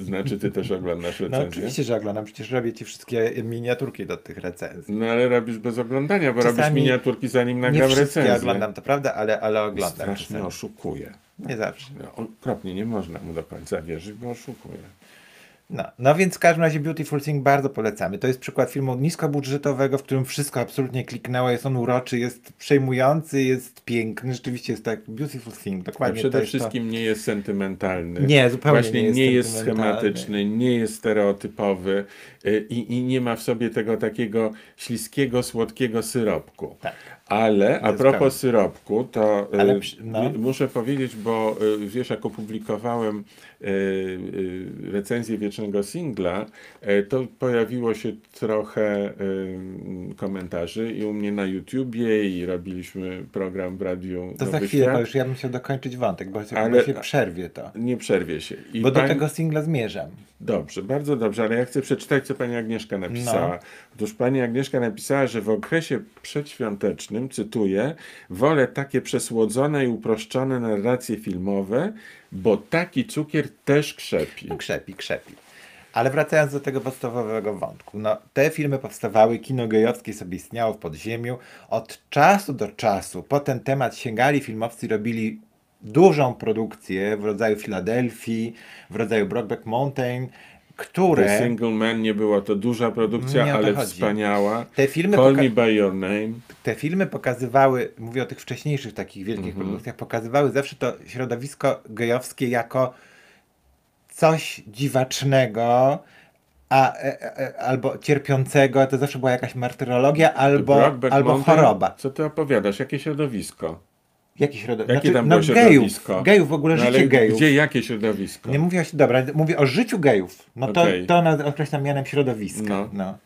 Znaczy, ty też oglądasz No recenzję? oczywiście, że oglądam, przecież robię ci wszystkie miniaturki do tych recenzji. No ale robisz bez oglądania, bo Czasami robisz miniaturki zanim Nie nagram wszystkie recenzję. oglądam, to prawda, ale, ale oglądam. Strasznie oszukuje. Nie zawsze. No, okropnie, nie można mu do końca wierzyć, bo oszukuje. No, no więc w każdym razie Beautiful Thing bardzo polecamy. To jest przykład filmu niskobudżetowego, w którym wszystko absolutnie kliknęło, jest on uroczy, jest przejmujący, jest piękny, rzeczywiście jest tak Beautiful Thing, dokładnie to przede wszystkim nie jest sentymentalny. Nie, zupełnie Właśnie nie jest nie jest schematyczny, nie jest stereotypowy y, i, i nie ma w sobie tego takiego śliskiego, słodkiego syropku. Tak. Ale a propos prawda. syropku, to y, Ale no. muszę powiedzieć, bo y, wiesz, jak opublikowałem y, y, wiecznego singla, y, to pojawiło się trochę y, komentarzy i u mnie na YouTubie i robiliśmy program w radiu To za Nowy chwilę, Świat. bo już ja bym chciał dokończyć wątek, bo, Ale- się przerwie to. Nie przerwie się. I Bo do pani- tego singla zmierzam. Dobrze, bardzo dobrze, ale ja chcę przeczytać, co pani Agnieszka napisała. No. Otóż pani Agnieszka napisała, że w okresie przedświątecznym cytuję, wolę takie przesłodzone i uproszczone narracje filmowe, bo taki cukier też krzepi. No krzepi, krzepi. Ale wracając do tego podstawowego wątku, no te filmy powstawały, kino gejowskie sobie istniało w podziemiu. Od czasu do czasu po ten temat sięgali filmowcy, robili dużą produkcję w rodzaju Filadelfii, w rodzaju Brokeback Mountain, które... The Single Man nie była to duża produkcja, to ale chodzi. wspaniała. Te filmy Call poka- Me By Your Name. te filmy pokazywały, mówię o tych wcześniejszych takich wielkich produkcjach, pokazywały zawsze to środowisko gejowskie jako coś dziwacznego, a, e, e, albo cierpiącego, to zawsze była jakaś martyrologia, albo, albo Mountain? choroba. Co ty opowiadasz? Jakie środowisko? Jakie środowisko? Jakie tam no było gejów, środowisko? gejów, w ogóle No, życie gejów. Gdzie, jakie środowisko? Nie mówię o, dobra, mówię o życiu gejów. No to, Okej. to określam mianem środowiska. No. No.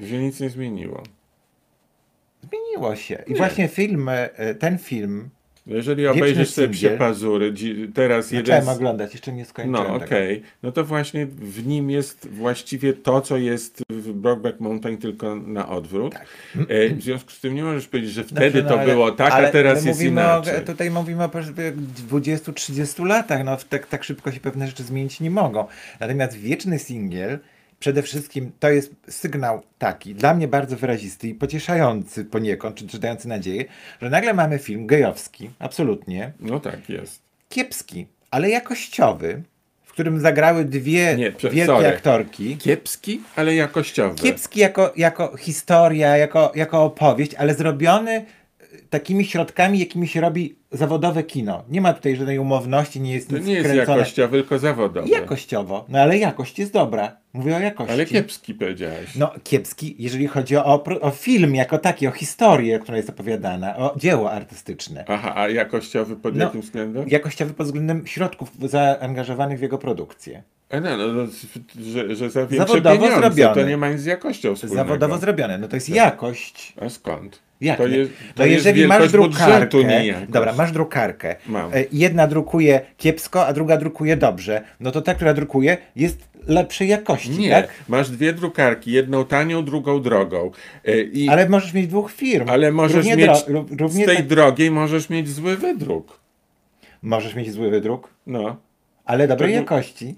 Że nic nie zmieniło. Zmieniło się. I Nie. właśnie film, e, ten film, Jeżeli obejrzysz sobie psie pazury, teraz jeden zacząłem oglądać, jeszcze nie skończyłem No okej, no to właśnie w nim jest właściwie to, co jest w Brokeback Mountain, tylko na odwrót. E, w związku z tym nie możesz powiedzieć, że wtedy Dobrze, no to ale- było tak, ale a teraz jest inaczej. O, tutaj mówimy o 20-30 latach, no tak, tak szybko się pewne rzeczy zmienić nie mogą. Natomiast wieczny singiel, przede wszystkim to jest sygnał taki, dla mnie bardzo wyrazisty i pocieszający poniekąd, czy, czy dający nadzieję, że nagle mamy film gejowski, absolutnie, No tak jest. kiepski, ale jakościowy, w którym zagrały dwie Nie, wielkie sorry. aktorki. Kiepski, ale jakościowy. Kiepski jako, jako historia, jako, jako opowieść, ale zrobiony e, takimi środkami, jakimi się robi zawodowe kino. Nie ma tutaj żadnej umowności, nie jest To nic nie jest wkręcone. jakościowy, tylko zawodowy. Jakościowo, no ale jakość jest dobra. Mówię o jakości. Ale kiepski powiedziałeś. No kiepski, jeżeli chodzi o, pro- o film jako taki, o historię, która jest opowiadana, o dzieło artystyczne. Aha, a jakościowy pod No, jakim względem? Jakościowy pod względem środków zaangażowanych w jego produkcję. A no, no, no, że, że za większe Zawodowo pieniądze, zrobione. to nie ma nic z jakością wspólnego. Zawodowo zrobione. No to jest jakość. A skąd? Jak to jest, no to jest jeżeli masz drukarkę, dobra, masz drukarkę, Mam. e, jedna drukuje kiepsko, a druga drukuje dobrze, no to ta, która drukuje jest lepszej jakości, Nie, tak? masz dwie drukarki, jedną tanią, drugą drogą. E, I, ale, Ale możesz mieć dwóch firm. możesz równie mieć, równie z tej tak- drogiej możesz mieć zły wydruk. Możesz mieć zły wydruk, No, ale dobrej To- jakości.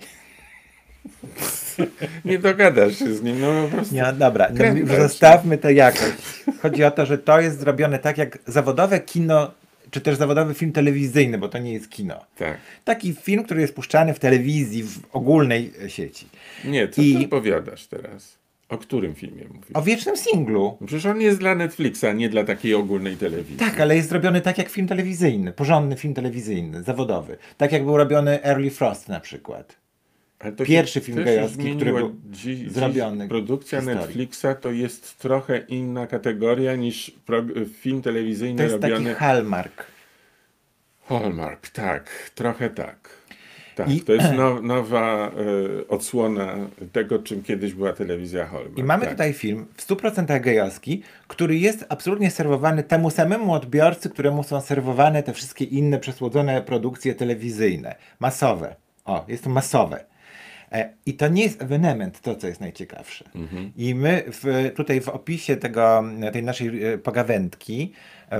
nie dogadasz się z nim, no po prostu. Nie, dobra, no, zostawmy tę jakość. Chodzi o to, że to jest zrobione tak jak zawodowe kino, czy też zawodowy film telewizyjny, bo to nie jest kino. Tak. Taki film, który jest puszczany w telewizji, w ogólnej sieci. Nie, co I- ty opowiadasz teraz? O którym filmie mówisz? O wiecznym singlu. Przecież on jest dla Netflixa, nie dla takiej ogólnej telewizji. Tak, ale jest zrobiony tak jak film telewizyjny, porządny film telewizyjny, zawodowy. Tak jak był robiony Early Frost na przykład. Pierwszy film gejowski, który był Dzi- zrobiony Dziś produkcja historii. Netflixa to jest trochę inna kategoria niż film telewizyjny To jest taki robiony. hallmark. Hallmark, tak, trochę tak. Tak, I- to jest now, nowa e, odsłona tego, czym kiedyś była telewizja Hallmark. I mamy tak. tutaj film w 100% gejowski, który jest absolutnie serwowany temu samemu odbiorcy, któremu są serwowane te wszystkie inne przesłodzone produkcje telewizyjne. Masowe. O, jest to masowe. E, I to nie jest ewenement, to co jest najciekawsze. Mhm. I my w, tutaj w opisie tego, tej naszej e, pogawędki e,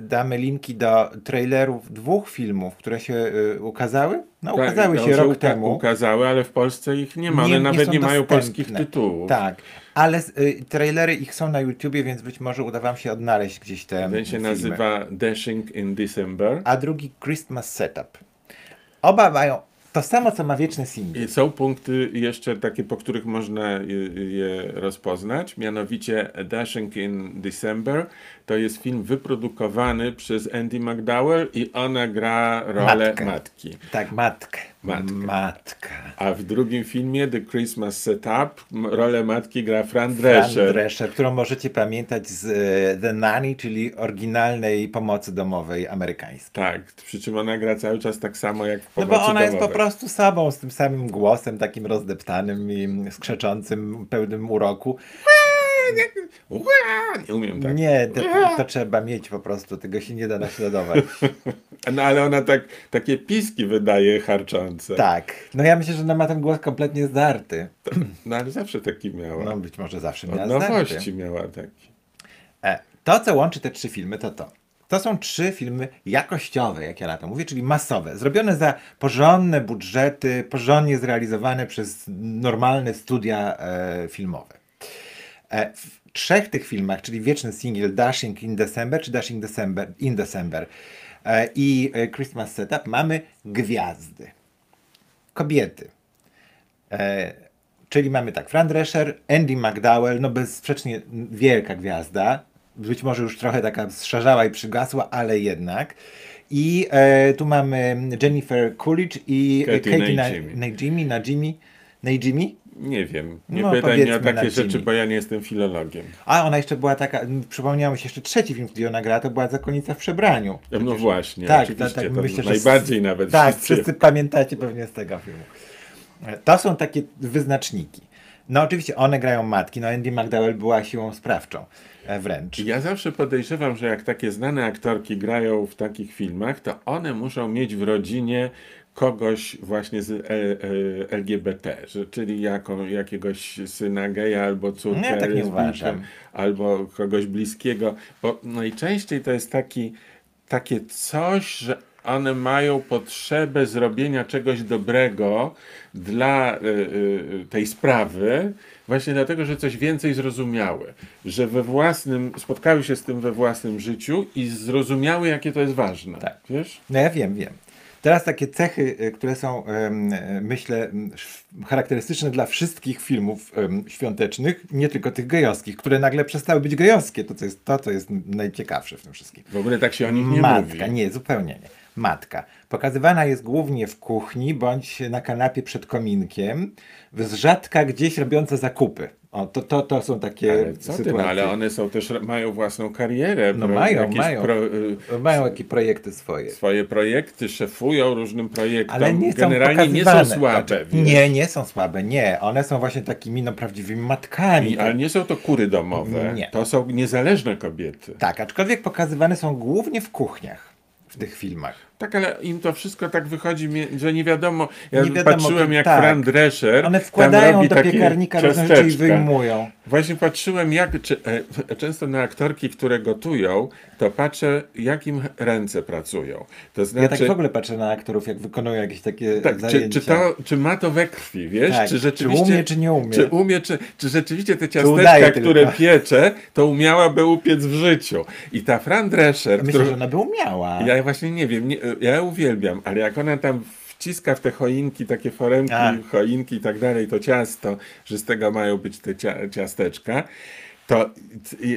damy linki do trailerów dwóch filmów, które się ukazały. No, Tak, ukazały no, się rok uka- temu. Ukazały, ale w Polsce ich nie ma. One nawet są nie mają dostępne. polskich tytułów. Tak, ale y, trailery ich są na YouTubie, więc być może uda wam się odnaleźć gdzieś te Ten się filmy. nazywa Dashing in December. A drugi Christmas Setup. Oba mają to samo, co ma wieczny singiel. I są punkty jeszcze takie, po których można je, je rozpoznać. Mianowicie Dashing in December to jest film wyprodukowany przez Andy McDowell i ona gra rolę Matkę. matki. Tak, matkę. Matkę. Matka. A w drugim filmie The Christmas Setup rolę matki gra Fran Fran Drescher. Drescher, którą możecie pamiętać z e, The Nanny, czyli oryginalnej pomocy domowej amerykańskiej. Tak, przy czym ona gra cały czas tak samo jak w No Pomocy bo ona jest po Domowej. prostu sobą, z tym samym głosem, takim rozdeptanym i skrzeczącym, pełnym uroku. Nie umiem tak. Nie, to, to trzeba mieć po prostu, tego się nie da naśladować. No ale ona tak, takie piski wydaje harczące. tak. No ja myślę, że ona ma ten głos kompletnie zdarty. No ale zawsze taki miała. No być może zawsze Od miała zdarty. nowości miała taki. E, To, co łączy te trzy filmy, to to. To są trzy filmy jakościowe, jak ja na to mówię, czyli masowe, zrobione za porządne budżety, porządnie zrealizowane przez normalne studia e, filmowe. E, w trzech tych filmach, czyli Wieczny Single, Dashing in December, czy Dashing December, in December e, i e, Christmas Setup mamy gwiazdy. Kobiety. Czyli mamy tak, Fran Drescher, Andy McDowell, no bezsprzecznie wielka gwiazda, być może już trochę taka zszarzała i przygasła, ale jednak. I e, tu mamy Jennifer Coolidge i Katie Katie Na- Najimy. Nie wiem, nie No, pytaj mnie o takie rzeczy, bo ja nie jestem filologiem. A ona jeszcze była taka, m, przypomniało mi się jeszcze trzeci film, który ona grała, to była Zakonnica w przebraniu. No właśnie, Tak, oczywiście, tak, to myślę, że najbardziej nawet Tak, wszyscy. wszyscy pamiętacie pewnie z tego filmu. To są takie wyznaczniki. No oczywiście one grają matki, no Andy McDowell była siłą sprawczą e, wręcz. Ja zawsze podejrzewam, że jak takie znane aktorki grają w takich filmach, to one muszą mieć w rodzinie kogoś właśnie z e, e, LGBT, czyli jako, jakiegoś syna geja albo córkę tak lesbijkę, albo kogoś bliskiego, bo najczęściej to jest taki, takie coś, że one mają potrzebę zrobienia czegoś dobrego dla y, y, tej sprawy, właśnie dlatego, że coś więcej zrozumiały, że we własnym, spotkały się z tym we własnym życiu i zrozumiały, jakie to jest ważne. Tak. Wiesz? No ja wiem, wiem. Teraz takie cechy, y, które są, e, myślę, charakterystyczne dla wszystkich filmów świątecznych, nie tylko tych gejowskich, które nagle przestały być gejowskie. To, co jest, to, co jest najciekawsze w tym wszystkim. W ogóle tak się o nich nie Matka, mówi. nie, zupełnie nie. Matka. Pokazywana jest głównie w kuchni bądź na kanapie przed kominkiem, z rzadka gdzieś robiąca zakupy. O, to, to, to są takie Ale ty, sytuacje. no, ale one są też, mają własną karierę. No mają, jakieś mają. Pro, y, Mają jakieś projekty swoje. swoje projekty, szefują różnym projektom. Ale nie są Generalnie nie pokazywane. są słabe. Znaczy. Nie, nie są słabe, nie. One są właśnie takimi no, prawdziwymi matkami. I, ale nie są to kury domowe. Nie. To są niezależne kobiety. Tak, aczkolwiek pokazywane są głównie w kuchniach w tych filmach. Tak, ale im to wszystko tak wychodzi, że nie wiadomo. Ja Nie wiadomo, patrzyłem jak tak. Fran Drescher. One tam wkładają robi do piekarnika różne rzeczy i wyjmują. Właśnie patrzyłem, jak czy, e, często na aktorki, które gotują, to patrzę, jak im ręce pracują. To znaczy, Ja tak w ogóle patrzę na aktorów, jak wykonują jakieś takie tak, czy, zajęcia. czy, to, czy ma to we krwi, wiesz? Tak, czy czy rzeczywiście. umie, czy nie umie. Czy umie, czy, czy rzeczywiście te ciasteczka, tylko. które piecze, to umiałaby upiec w życiu. I ta Fran Drescher, Myślę, którą- że ona by umiała. Ja właśnie nie wiem, nie, ja uwielbiam, ale jak ona tam wciska w te choinki, takie foremki, A. choinki i tak dalej, to ciasto, że z tego mają być te cia, ciasteczka, to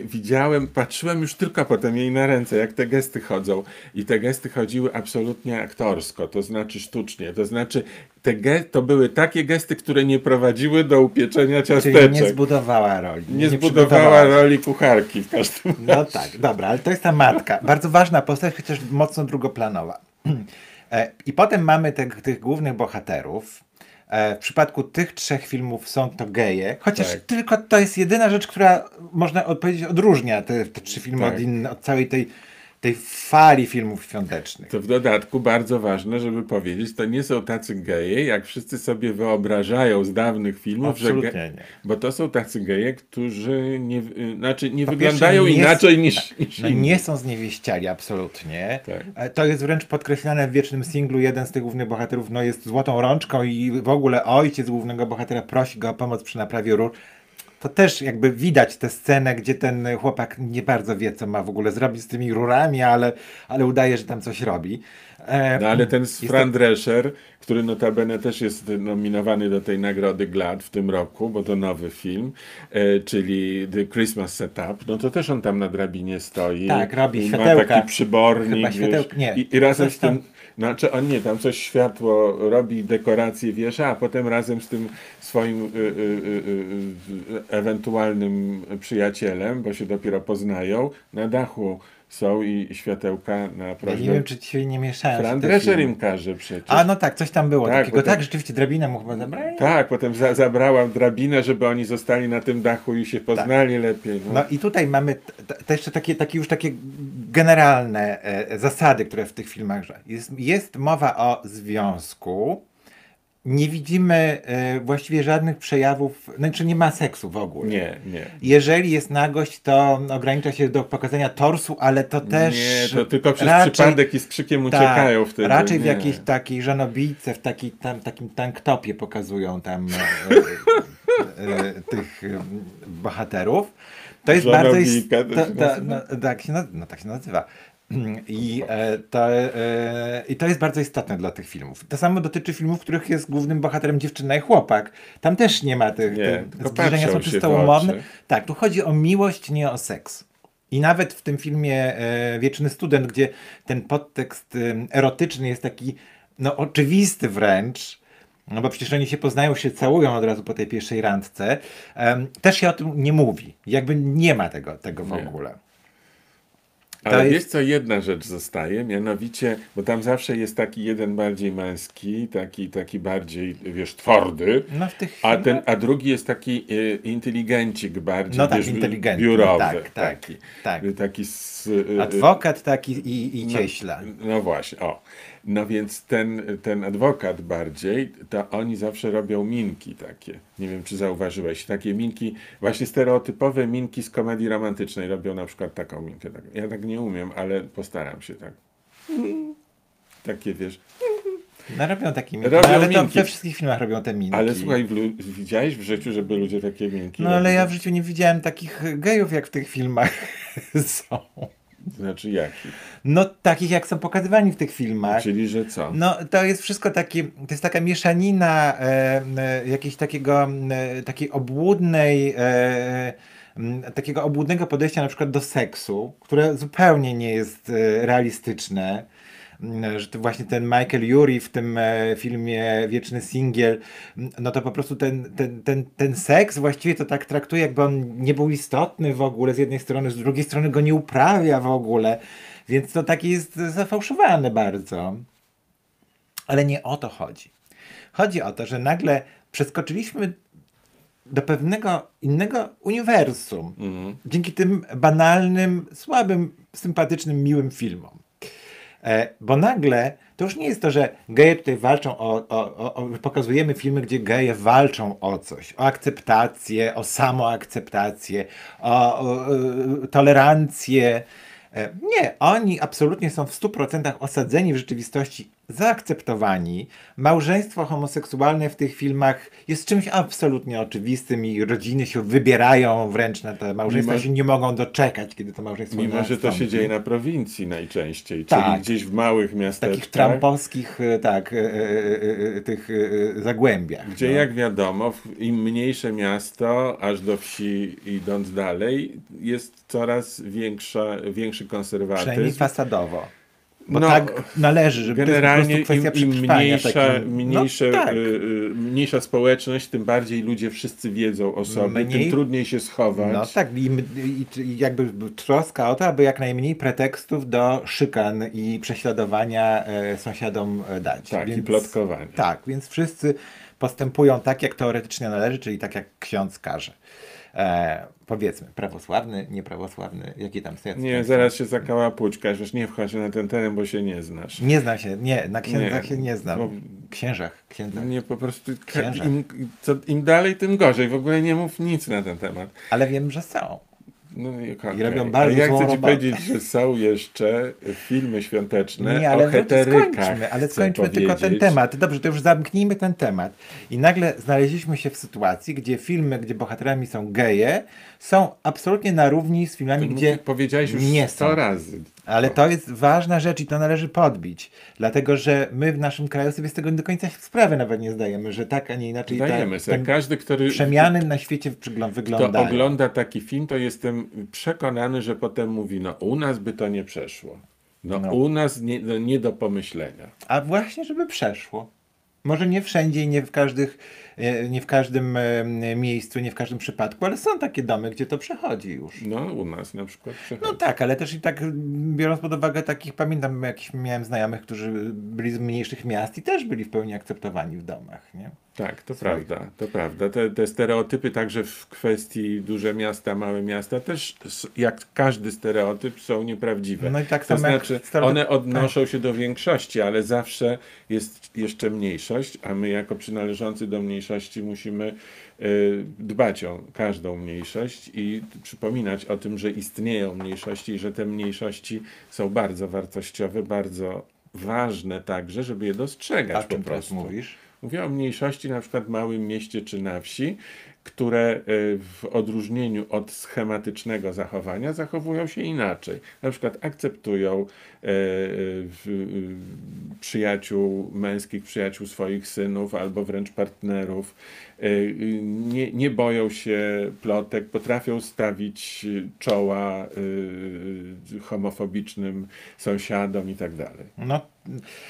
widziałem, patrzyłem już tylko potem jej na ręce, jak te gesty chodzą. I te gesty chodziły absolutnie aktorsko, to znaczy sztucznie. To znaczy, te to były takie gesty, które nie prowadziły do upieczenia Czyli ciasteczek. nie zbudowała roli. Nie przygotowała zbudowała roli kucharki w każdym No tak, dobra, ale to jest ta matka. Bardzo ważna postać, chociaż mocno drugoplanowa. E, I potem mamy te, tych głównych bohaterów. E, W przypadku tych trzech filmów są to geje, chociaż Tak. tylko to jest jedyna rzecz, która można odpowiedzieć odróżnia te, te trzy filmy Tak. od, inne, od całej tej, tej fali filmów świątecznych. To w dodatku bardzo ważne, żeby powiedzieć, to nie są tacy geje, jak wszyscy sobie wyobrażają z dawnych filmów, że Absolutnie ge- nie. bo to są tacy geje, którzy nie, y, znaczy nie Po wyglądają nie inaczej niż, niż No inni. nie są zniewieściali, absolutnie. Tak. E, To jest wręcz podkreślane w wiecznym singlu. Jeden z tych głównych bohaterów no, jest złotą rączką i w ogóle ojciec głównego bohatera prosi go o pomoc przy naprawie rur. To też jakby widać tę scenę, gdzie ten chłopak nie bardzo wie, co ma w ogóle zrobić z tymi rurami, ale, ale udaje, że tam coś robi. E, No ale ten Fran Drescher, który notabene też jest nominowany do tej nagrody GLAD w tym roku, bo to nowy film, e, czyli The Christmas Setup, no to też on tam na drabinie stoi. Tak, robi I światełka. Ma taki przybornik, Chyba światełk- nie, i, i razem z tym, tam- znaczy on nie, tam coś światło robi, dekoracje wiesza, a potem razem z tym swoim y, y, y, y, y, ewentualnym przyjacielem, bo się dopiero poznają, na dachu są i światełka na Ja prośbę nie wiem, czy się nie mieszają. Fran Drescher każe przecież. A no tak, coś tam było Tak, takiego. to- Tak, rzeczywiście drabinę mu chyba zabrali. Tak, potem za, zabrałam drabinę, żeby oni zostali na tym dachu i się poznali lepiej. No. No i tutaj mamy jeszcze takie, takie już takie generalne e, zasady, które w tych filmach że jest, jest mowa o związku nie widzimy e, właściwie żadnych przejawów, znaczy nie ma seksu w ogóle. Nie, nie. Jeżeli jest nagość, to ogranicza się do pokazania torsu, ale to też. Nie, to tylko przez raczej- przypadek i z krzykiem tak, uciekają wtedy. Raczej w nie. jakiejś takiej żonobijce, w taki, tam, takim tanktopie pokazują tam e, e, e, tych e, bohaterów. To jest bardzo. ist- Żonobijka to To, to, no, tak, się, no, tak się nazywa. I, e, to, e, I to jest bardzo istotne dla tych filmów. To samo dotyczy filmów, w których jest głównym bohaterem dziewczyna i chłopak. Tam też nie ma tych. Nie, tylko zbliżenia są czysto umowne. Tak, tu chodzi o miłość, nie o seks. I nawet w tym filmie e, Wieczny Student, gdzie ten podtekst erotyczny jest taki no, oczywisty wręcz, no bo przecież oni się poznają, się całują od razu po tej pierwszej randce, też się o tym nie mówi. Jakby nie ma tego, tego w Nie. ogóle. Ale jest- wiesz co, jedna rzecz zostaje, mianowicie, bo tam zawsze jest taki jeden bardziej męski, taki, taki bardziej, wiesz, twardy, No a, ten, a drugi jest taki e, inteligencik bardziej, No tak, wiesz, inteligentny, biurowy. tak, tak, taki, tak. taki z, e, Adwokat taki i, i cieśla. No właśnie, o. No więc ten, ten adwokat bardziej, to oni zawsze robią minki takie. Nie wiem, czy zauważyłeś. Takie minki, właśnie stereotypowe minki z komedii romantycznej robią na przykład taką minkę. Tak. Ja tak nie umiem, ale postaram się tak. Takie wiesz. No robią takie minki. Robią no, ale to minki. we wszystkich filmach robią te minki. Ale słuchaj, widziałeś w życiu, żeby ludzie takie minki No ale ja w życiu nie widziałem takich gejów, jak w tych filmach są. Znaczy jaki? No takich, jak są pokazywani w tych filmach. Czyli, że co? No to jest wszystko takie, to jest taka mieszanina e, e, jakiejś takiego, e, takiej obłudnej, e, takiego obłudnego podejścia na przykład do seksu, które zupełnie nie jest e, realistyczne. M, Że to właśnie ten Michael Yuri w tym e, filmie Wieczny Singiel, m, no to po prostu ten, ten, ten, ten seks właściwie to tak traktuje, jakby on nie był istotny w ogóle z jednej strony, z drugiej strony go nie uprawia w ogóle. Więc to takie jest zafałszowane bardzo. Ale nie o to chodzi. Chodzi o to, że nagle przeskoczyliśmy do pewnego innego uniwersum Mhm. dzięki tym banalnym, słabym, sympatycznym, miłym filmom. E, bo nagle to już nie jest to, że geje tutaj walczą o, o, o. Pokazujemy filmy, gdzie geje walczą o coś, o akceptację, o samoakceptację, o, o, e, tolerancję. E, Nie, oni absolutnie są w 100% osadzeni w rzeczywistości, zaakceptowani. Małżeństwo homoseksualne w tych filmach jest czymś absolutnie oczywistym i rodziny się wybierają wręcz na te małżeństwa, Mimo- się nie mogą doczekać, kiedy to małżeństwo Mimo, że to się dzieje na prowincji najczęściej, Tak. czyli gdzieś w małych miasteczkach. takich trampowskich, e, tak, e, e, e, tych zagłębiach. Gdzie no. jak wiadomo, im mniejsze miasto, aż do wsi idąc dalej, jest coraz większa, większy Przynajmniej konserwatyzm. fasadowo. Bo No, tak należy, żeby Generalnie to jest im, im mniejsza, takim- mniejsze, no, tak. y, y, mniejsza społeczność, tym bardziej ludzie wszyscy wiedzą o sobie, Mniej- tym trudniej się schować. No tak, i, i, jakby troska o to, aby jak najmniej pretekstów do szykan i prześladowania e, sąsiadom e, dać. Tak, i plotkowania. Tak, więc wszyscy postępują tak, jak teoretycznie należy, czyli tak, jak ksiądz każe. E, powiedzmy, prawosławny, nieprawosławny, jakie tam są? Nie, zaraz się zakała pućka, że nie wchodź na ten teren, bo się nie znasz. Nie znam się, nie, na księdzach Nie, się nie znam. bo- Księżach, księdzach. Nie, po prostu im, co, im dalej, tym gorzej. W ogóle nie mów nic na ten temat. Ale wiem, że są. No i, robią bardzo ja chcę ci robotę. powiedzieć, że są jeszcze filmy świąteczne Nie, ale o no to heterykach. skończmy, ale skończmy tylko ten temat. Dobrze, to już zamknijmy ten temat. I nagle znaleźliśmy się w sytuacji, gdzie filmy, gdzie bohaterami są geje, są absolutnie na równi z filmami, Gdzie gdzie powiedziałeś już nie 100 są. razy. Ale to jest ważna rzecz i to należy podbić. Dlatego, że my w naszym kraju sobie z tego do końca sprawy nawet nie zdajemy, że tak, a nie inaczej Dajemy ta, sobie. Każdy, który przemiany na świecie wyglą- kto wyglądają. ogląda taki film, to jestem przekonany, że potem mówi, no u nas by to nie przeszło. No, No. u nas nie, no, nie do pomyślenia. A właśnie, żeby przeszło. Może nie wszędzie i nie w, każdych, e, nie w każdym e, miejscu, nie w każdym przypadku, ale są takie domy, gdzie to przechodzi już. No u nas na przykład przechodzi. No tak, ale też i tak biorąc pod uwagę takich, pamiętam jakiś miałem znajomych, którzy byli z mniejszych miast i też byli w pełni akceptowani w domach, nie? Tak, to Swoich. prawda, to prawda. Te, te stereotypy także w kwestii duże miasta, małe miasta też jak każdy stereotyp są nieprawdziwe. No i tak to znaczy stereotyp- one odnoszą się do większości, ale zawsze jest jeszcze mniejszość, a my jako przynależący do mniejszości musimy y, dbać o każdą mniejszość i przypominać o tym, że istnieją mniejszości i że te mniejszości są bardzo wartościowe, bardzo ważne także, żeby je dostrzegać A po czym teraz prostu. mówisz? Mówię o mniejszości na przykład w małym mieście czy na wsi, które y, w odróżnieniu od schematycznego zachowania zachowują się inaczej. Na przykład akceptują y, y, przyjaciół, męskich przyjaciół swoich synów albo wręcz partnerów. Nie, nie boją się plotek, potrafią stawić czoła homofobicznym sąsiadom i tak dalej. No,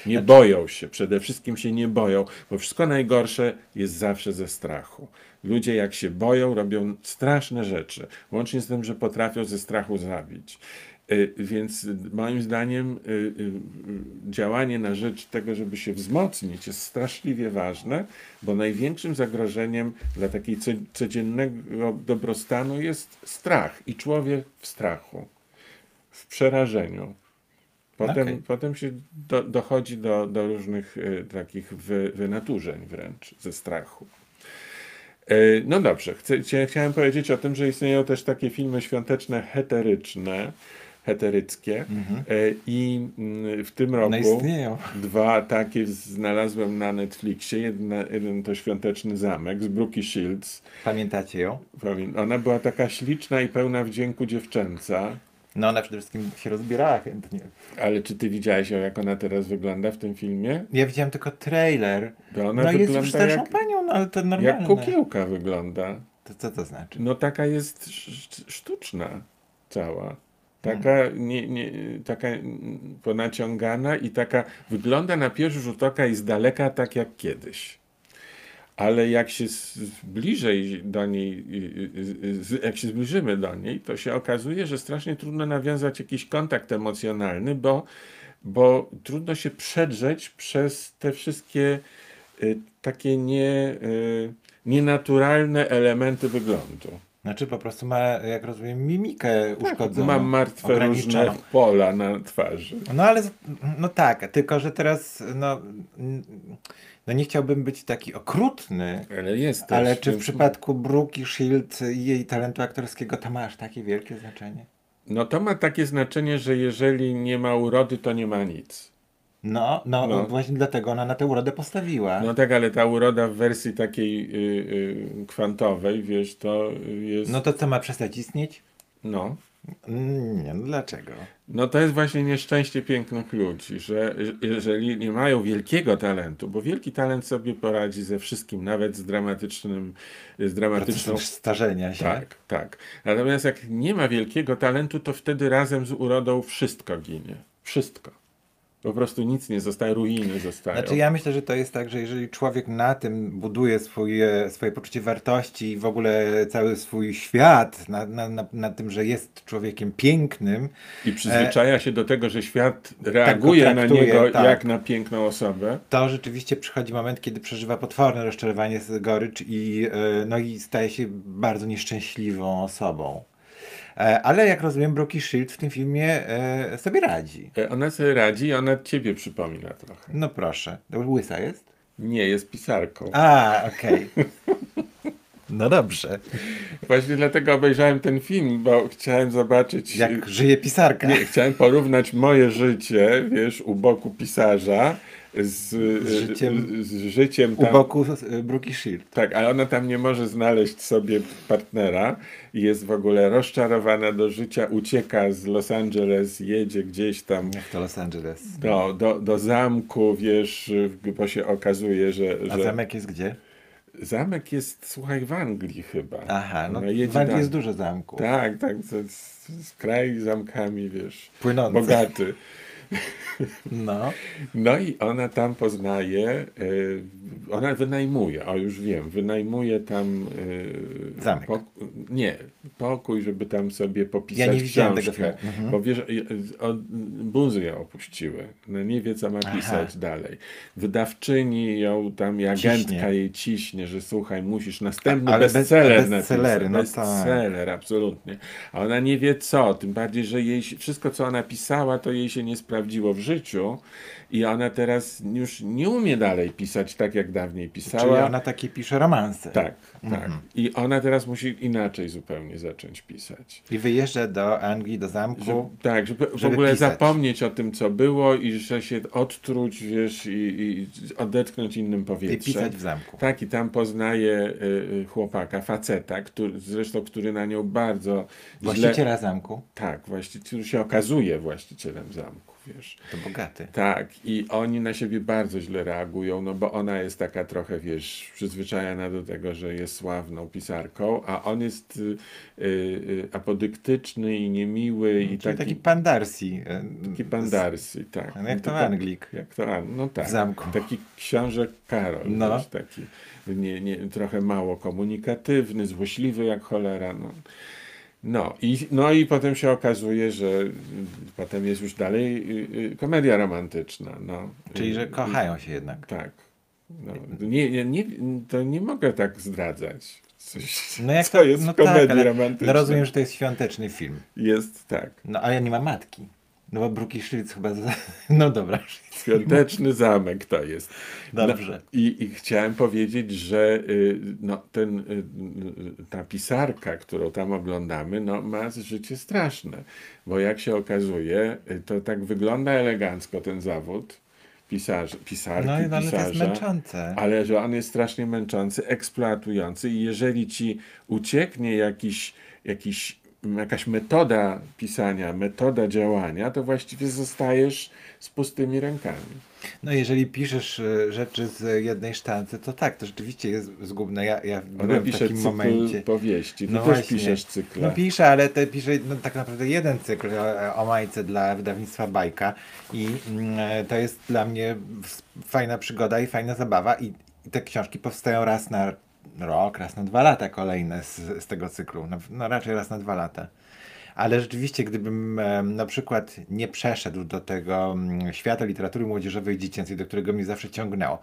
Nie boją się, przede wszystkim się nie boją, bo wszystko najgorsze jest zawsze ze strachu. Ludzie jak się boją, robią straszne rzeczy, łącznie z tym, że potrafią ze strachu zabić. Y, Więc moim zdaniem y, y, działanie na rzecz tego, żeby się wzmocnić, jest straszliwie ważne, bo największym zagrożeniem dla takiej co- codziennego dobrostanu jest strach i człowiek w strachu, w przerażeniu. Potem, Okej. potem się do, dochodzi do, do różnych takich wy, wynaturzeń wręcz ze strachu. Y, no dobrze, chcę, chcia- chciałem powiedzieć o tym, że istnieją też takie filmy świąteczne heteryczne, heteryckie y, i mm, w tym roku no istnieją. dwa takie znalazłem na Netflixie. Jedna, jeden to Świąteczny Zamek z Brookie Shields. Pamiętacie ją? Ona była taka śliczna i pełna wdzięku dziewczęca. No ona przede wszystkim się rozbierała chętnie. Ale czy ty widziałeś ją, jak ona teraz wygląda w tym filmie? Ja widziałem tylko trailer. To ona no jest już starszą jak, panią, no ale to normalne. jak kukiełka wygląda. To co to znaczy? No taka jest sz- sztuczna cała. Taka, nie, nie, taka ponaciągana i taka wygląda na pierwszy rzut oka i z daleka tak jak kiedyś. Ale jak się bliżej do niej, y, y, y, jak się zbliżymy do niej, to się okazuje, że strasznie trudno nawiązać jakiś kontakt emocjonalny, bo, bo trudno się przedrzeć przez te wszystkie takie nie, nienaturalne elementy wyglądu. Znaczy po prostu ma, jak rozumiem, mimikę uszkodzoną. Mam martwe różne pola na twarzy. No ale, no tak, tylko że teraz, no, no nie chciałbym być taki okrutny, Ale jest też. ale czy w przypadku Brooke Shield i jej talentu aktorskiego to ma aż takie wielkie znaczenie? No to ma takie znaczenie, że jeżeli nie ma urody, to nie ma nic. No, no, No. właśnie dlatego ona na tę urodę postawiła. No tak, ale ta uroda w wersji takiej y, y, kwantowej, wiesz, to jest. No to co, ma przestać istnieć? No. Nie, no dlaczego? No to jest właśnie nieszczęście pięknych ludzi, że jeżeli nie mają wielkiego talentu, bo wielki talent sobie poradzi ze wszystkim, nawet z dramatycznym, z dramatyczną Procesem starzenia się. Tak, tak. Natomiast jak nie ma wielkiego talentu, to wtedy razem z urodą wszystko ginie. Wszystko. Po prostu nic nie zostaje, ruiny zostają. Znaczy ja myślę, że to jest tak, że jeżeli człowiek na tym buduje swoje, swoje poczucie wartości i w ogóle cały swój świat, na, na, na, na tym, że jest człowiekiem pięknym, I przyzwyczaja się do tego, że świat reaguje na traktuje, niego tak. jak na piękną osobę. to rzeczywiście przychodzi moment, kiedy przeżywa potworne rozczarowanie, gorycz i, e, no i staje się bardzo nieszczęśliwą osobą. E, Ale jak rozumiem, Brooke Shield w tym filmie e, sobie radzi. E, Ona sobie radzi i ona ciebie przypomina trochę. No proszę. Łysa jest? Nie, jest pisarką. A, okej. No dobrze. Właśnie dlatego obejrzałem ten film, bo chciałem zobaczyć... Jak żyje pisarka. Nie, chciałem porównać moje życie, wiesz, u boku pisarza z, Z życiem- z życiem U tam, boku e, Brooke Shield. Tak, ale ona tam nie może znaleźć sobie partnera i jest w ogóle rozczarowana do życia, ucieka z Los Angeles, jedzie gdzieś tam Jak to Los Angeles. do, do, do zamku, wiesz, bo się okazuje, że, A że zamek jest gdzie? zamek jest, słuchaj, w Anglii chyba. Aha, no jedzie w Anglii jest dużo zamków. Tak, tak, to jest, jest kraj z zamkami, wiesz, Płynący. bogaty. No. No i ona tam poznaje, y, ona wynajmuje, o już wiem, wynajmuje tam y, Zamek. pok- nie, pokój, żeby tam sobie popisać Ja nie widziałem tego książkę. filmu. Mhm. Bo wiesz, buzy ją opuściły. No nie wie, co ma Aha. pisać dalej. Wydawczyni ją tam i agentka Ciśnie. jej ciśnie, że słuchaj, musisz następny bez- bestseller bestsellery, napisać. no tak. Bestseller, absolutnie. A ona nie wie co, tym bardziej, że jej wszystko, co ona pisała, to jej się nie sprawdziło w życiu i ona teraz już nie umie dalej pisać tak, jak dawniej pisała. Czyli ona takie pisze romanse. Tak, tak. Mhm. I ona teraz musi inaczej zupełnie zacząć pisać. I wyjeżdża do Anglii, do zamku. Że, tak, żeby, w żeby ogóle pisać. zapomnieć o tym, co było i że się odtruć, wiesz, i, i odetchnąć innym I powietrzem. pisać w zamku. Tak, i tam poznaje y, y, chłopaka, faceta, który, zresztą, który na nią bardzo źle... Właściciela zamku Tak, właściciel, który się okazuje właścicielem zamku, wiesz. to bogaty. Tak, i oni na siebie bardzo źle reagują, no bo ona jest taka trochę, wiesz, przyzwyczajona do tego, że jest sławną pisarką, a on jest y, y, y, apodyktyczny i niemiły i taki, taki pan Darcy. e, taki pan Darcy, tak. No jak to tak- Anglik. Jak to no tak. W zamku. Taki książę Karol, No. taki nie, nie, trochę mało komunikatywny, złośliwy jak cholera, no. No i, no i potem się okazuje, że potem jest już dalej komedia romantyczna. No. Czyli, że kochają się jednak. Tak. No, nie, nie, nie, to nie mogę tak zdradzać. Coś, No jak co to, jest no w komedii tak, romantycznej. no rozumiem, że to jest świąteczny film. Jest tak. No ale nie ma matki. No bo Bruki Szylc chyba... Za... No dobra. Świąteczny zamek to jest. Dobrze. No, i, I chciałem powiedzieć, że y, no, ten, y, y, ta pisarka, którą tam oglądamy, no, ma życie straszne. Bo jak się okazuje, to tak wygląda elegancko ten zawód pisarz, pisarki, No ale to jest pisarza. męczące. Ale że on jest strasznie męczący, eksploatujący i jeżeli ci ucieknie jakiś, jakiś, jakaś metoda pisania, metoda działania, to właściwie zostajesz z pustymi rękami. No jeżeli piszesz e, rzeczy z jednej sztancy, to tak, to rzeczywiście jest zgubne. Ja, ja byłem w takim cykl momencie. powieści. Ty No też właśnie. piszesz cykle. No piszę, ale te piszę no, tak naprawdę jeden cykl o, o Majce dla wydawnictwa Bajka i mm, e, to jest dla mnie fajna przygoda i fajna zabawa i, i te książki powstają raz na rok, raz na dwa lata kolejne z, z tego cyklu, no, no raczej raz na dwa lata. Ale rzeczywiście, gdybym e, na przykład nie przeszedł do tego mm, świata literatury młodzieżowej i dziecięcej, do którego mnie zawsze ciągnęło,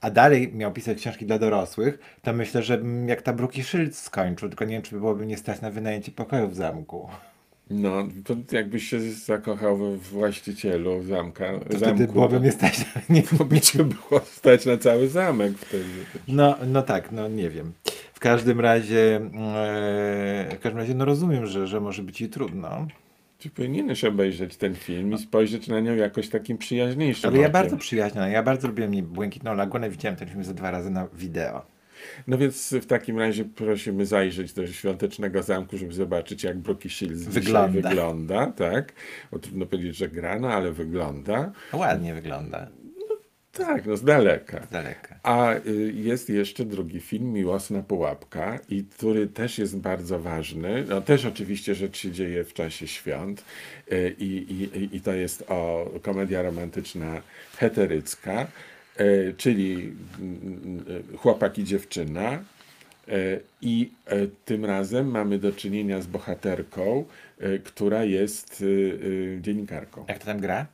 a dalej miał pisać książki dla dorosłych, to myślę, że bym jak ta Bruki Szylc skończył, tylko nie wiem, czy byłoby mnie stać na wynajęcie pokoju w zamku. No, to jakbyś się zakochał we właścicielu zamka. To zamku, wtedy byłoby mnie stać. Nie, by cię było stać na cały zamek wtedy. no, no tak, no nie wiem. W każdym razie, e, w każdym razie, no rozumiem, że, że może być i trudno. Czy powinieneś obejrzeć ten film i spojrzeć na nią jakoś takim przyjaźniejszym Ale ja bardzo przyjaźniona, ja bardzo lubiłem Błękitną Lagunę, widziałem ten film ze dwa razy na wideo. No więc w takim razie prosimy zajrzeć do świątecznego zamku, żeby zobaczyć, jak Brookie Shields Wygląda. wygląda, tak? Bo trudno powiedzieć, że gra, no ale wygląda. Ładnie wygląda, Tak, no z daleka. z daleka. A y, jest jeszcze drugi film, Miłosna Pułapka, i który też jest bardzo ważny. No, też oczywiście rzecz się dzieje w czasie świąt y, i, i, i to jest o komedia romantyczna heterycka, czyli mm, y, chłopak i dziewczyna. Y, I tym razem mamy do czynienia z bohaterką, która jest dziennikarką. Jak to tam gra?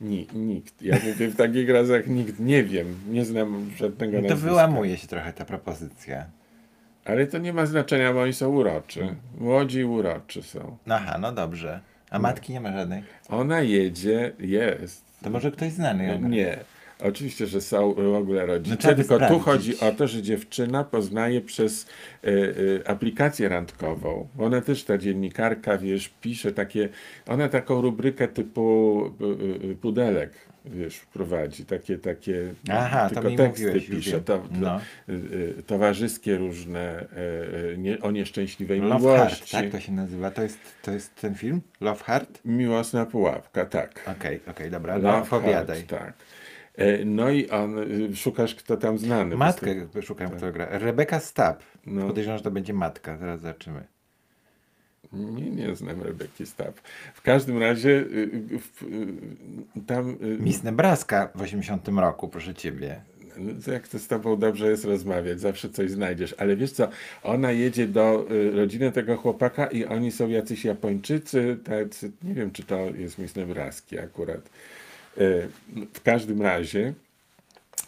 Ni, nikt. Ja mówię w takich razach nikt nie wiem. Nie znam żadnego No to nazwiska. wyłamuje się trochę ta propozycja. Ale to nie ma znaczenia, bo oni są uroczy. Młodzi i uroczy są. Aha, no dobrze. A matki nie ma żadnej? Ona jedzie, jest. To może ktoś znany ją gra. Nie. Oczywiście, że są w ogóle rodzice, No tylko tu sprawdzić. chodzi o to, że dziewczyna poznaje przez y, y, aplikację randkową. Ona też, ta dziennikarka, wiesz, pisze takie, ona taką rubrykę typu y, pudelek, wiesz, prowadzi, takie, takie, Aha, tylko teksty mówiłeś, pisze, to, to, No. towarzyskie różne, nie, o nieszczęśliwej Love Heart, miłości. tak to się nazywa. To jest, to jest ten film? Love Heart? Miłosna pułapka, tak. Okej, okej, dobra, no, Love opowiadaj. Heart, tak. E, No i on, y, szukasz kto tam znany. Matkę szukam, kto gra. Rebeka Stab. No. Podejrzewam, że to będzie matka. Zaraz zobaczymy. Nie, nie znam Rebeki Stab. W każdym razie y, y, w- tam... Miss Nebraska w 80 roku, proszę ciebie. No, jak to z tobą dobrze jest rozmawiać, zawsze coś znajdziesz. Ale wiesz co, ona jedzie do y, rodziny tego chłopaka i oni są jacyś Japończycy, tacy, nie wiem czy to jest Miss Nebraski akurat. Y, w każdym razie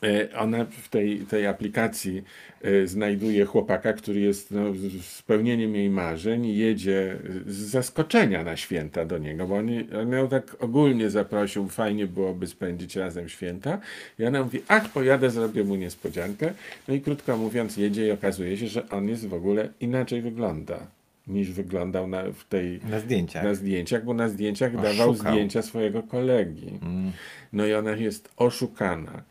y, ona w tej, tej aplikacji y, znajduje chłopaka, który jest no, spełnieniem jej marzeń i jedzie z zaskoczenia na święta do niego, bo oni, on ją tak ogólnie zaprosił, fajnie byłoby spędzić razem święta. I ona mówi, ach pojadę, zrobię mu niespodziankę, no i krótko mówiąc jedzie i okazuje się, że on jest w ogóle inaczej wygląda niż wyglądał na, w tej, Na zdjęciach. na zdjęciach, bo na zdjęciach Oszukał. dawał zdjęcia swojego kolegi. No i ona jest oszukana.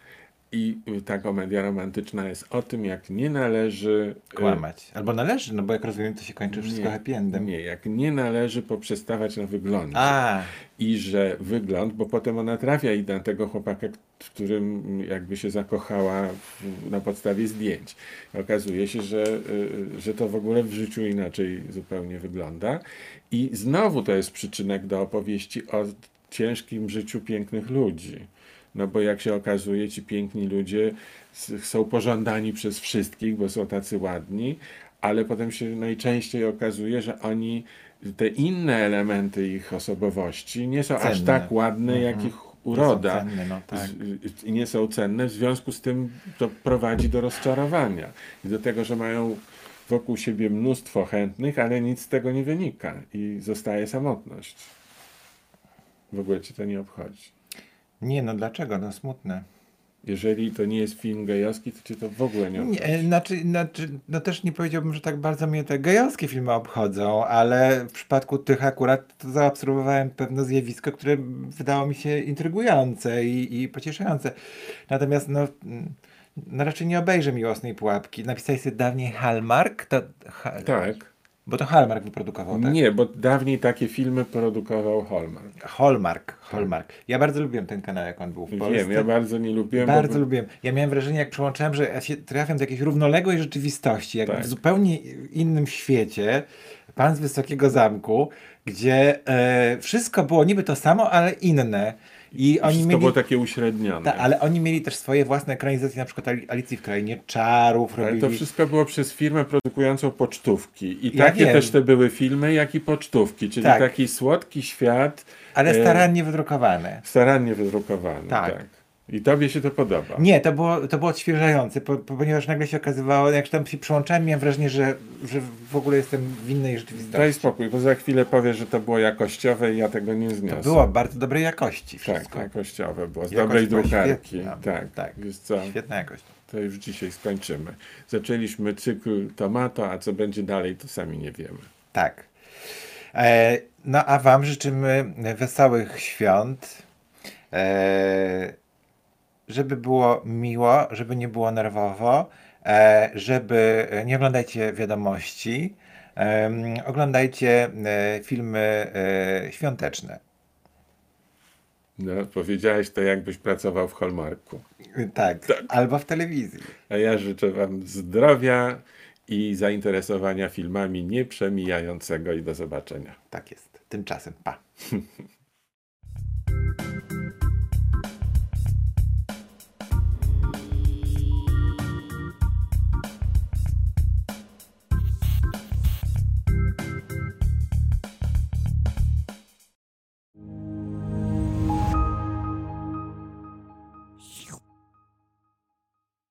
I y, ta komedia romantyczna jest o tym, jak nie należy y, Kłamać. Albo należy, no bo jak rozumiem, to się kończy wszystko happy endem. Nie, jak nie należy poprzestawać na wyglądzie. A, I że wygląd, bo potem ona trafia i na tego chłopaka, w którym jakby się zakochała w, na podstawie zdjęć. Okazuje się, że, y, że to w ogóle w życiu inaczej zupełnie wygląda. I znowu to jest przyczynek do opowieści o ciężkim życiu pięknych ludzi. No bo jak się okazuje, ci piękni ludzie są pożądani przez wszystkich, bo są tacy ładni, ale potem się najczęściej okazuje, że oni, te inne elementy ich osobowości nie są aż Cenne. tak ładne, jak ich uroda. Nie są cenne, no tak. Nie są cenne, w związku z tym to prowadzi do rozczarowania i do tego, że mają wokół siebie mnóstwo chętnych, ale nic z tego nie wynika i zostaje samotność. W ogóle cię to nie obchodzi. Nie, no dlaczego? No smutne. Jeżeli to nie jest film gejowski, to cię to w ogóle nie obchodzi. Nie, znaczy, znaczy, no też nie powiedziałbym, że tak bardzo mnie te gejowskie filmy obchodzą, ale w przypadku tych akurat to zaobserwowałem pewne zjawisko, które wydało mi się intrygujące i, i pocieszające. Natomiast no, no raczej nie obejrzę Miłosnej Pułapki. Napisałeś sobie dawniej Hallmark? To, ha, Tak. Bo to Hallmark wyprodukował, tak? Nie, bo dawniej takie filmy produkował Hallmark. Hallmark, Hallmark. Ja bardzo lubiłem ten kanał, jak on był w Polsce. Wiem, ja bardzo nie lubiłem. Bardzo bo... lubiłem. Ja miałem wrażenie, jak przełączałem, że ja się trafiam do jakiejś równoległej rzeczywistości, jak Tak. w zupełnie innym świecie, pan z Wysokiego Zamku, gdzie e, wszystko było niby to samo, ale inne. I oni mieli. było takie uśrednione. Ta, ale oni mieli też swoje własne ekranizacje, na przykład Ali- Alicji w Krainie Czarów Ale robili. to wszystko było przez firmę produkującą pocztówki. I Ja takie wiem. też te były filmy, jak i pocztówki, czyli Tak. taki słodki świat, Ale e, starannie wydrukowane. starannie wydrukowany. Tak. Tak. I tobie się to podoba. Nie, to było, to było odświeżające, po, po, ponieważ nagle się okazywało, jak tam się przyłączałem, miałem wrażenie, że, że w ogóle jestem w innej rzeczywistości. Daj spokój, bo za chwilę powiesz, że to było jakościowe i ja tego nie zniosę. Było bardzo dobrej jakości Tak, wszystko. jakościowe było. Z Jakość dobrej była drukarki. świetna. Tak, Tak. Wiesz co, Świetna jakość. to już dzisiaj skończymy. Zaczęliśmy cykl Tomato, a co będzie dalej, to sami nie wiemy. Tak. E, no a Wam życzymy wesołych świąt. E, żeby było miło, żeby nie było nerwowo, e, żeby nie oglądajcie wiadomości, oglądajcie e, filmy e, świąteczne. No, powiedziałeś to, jakbyś pracował w Hallmarku. Tak, albo w telewizji. A ja życzę Wam zdrowia i zainteresowania filmami nieprzemijającego i do zobaczenia. Tak jest. Tymczasem pa.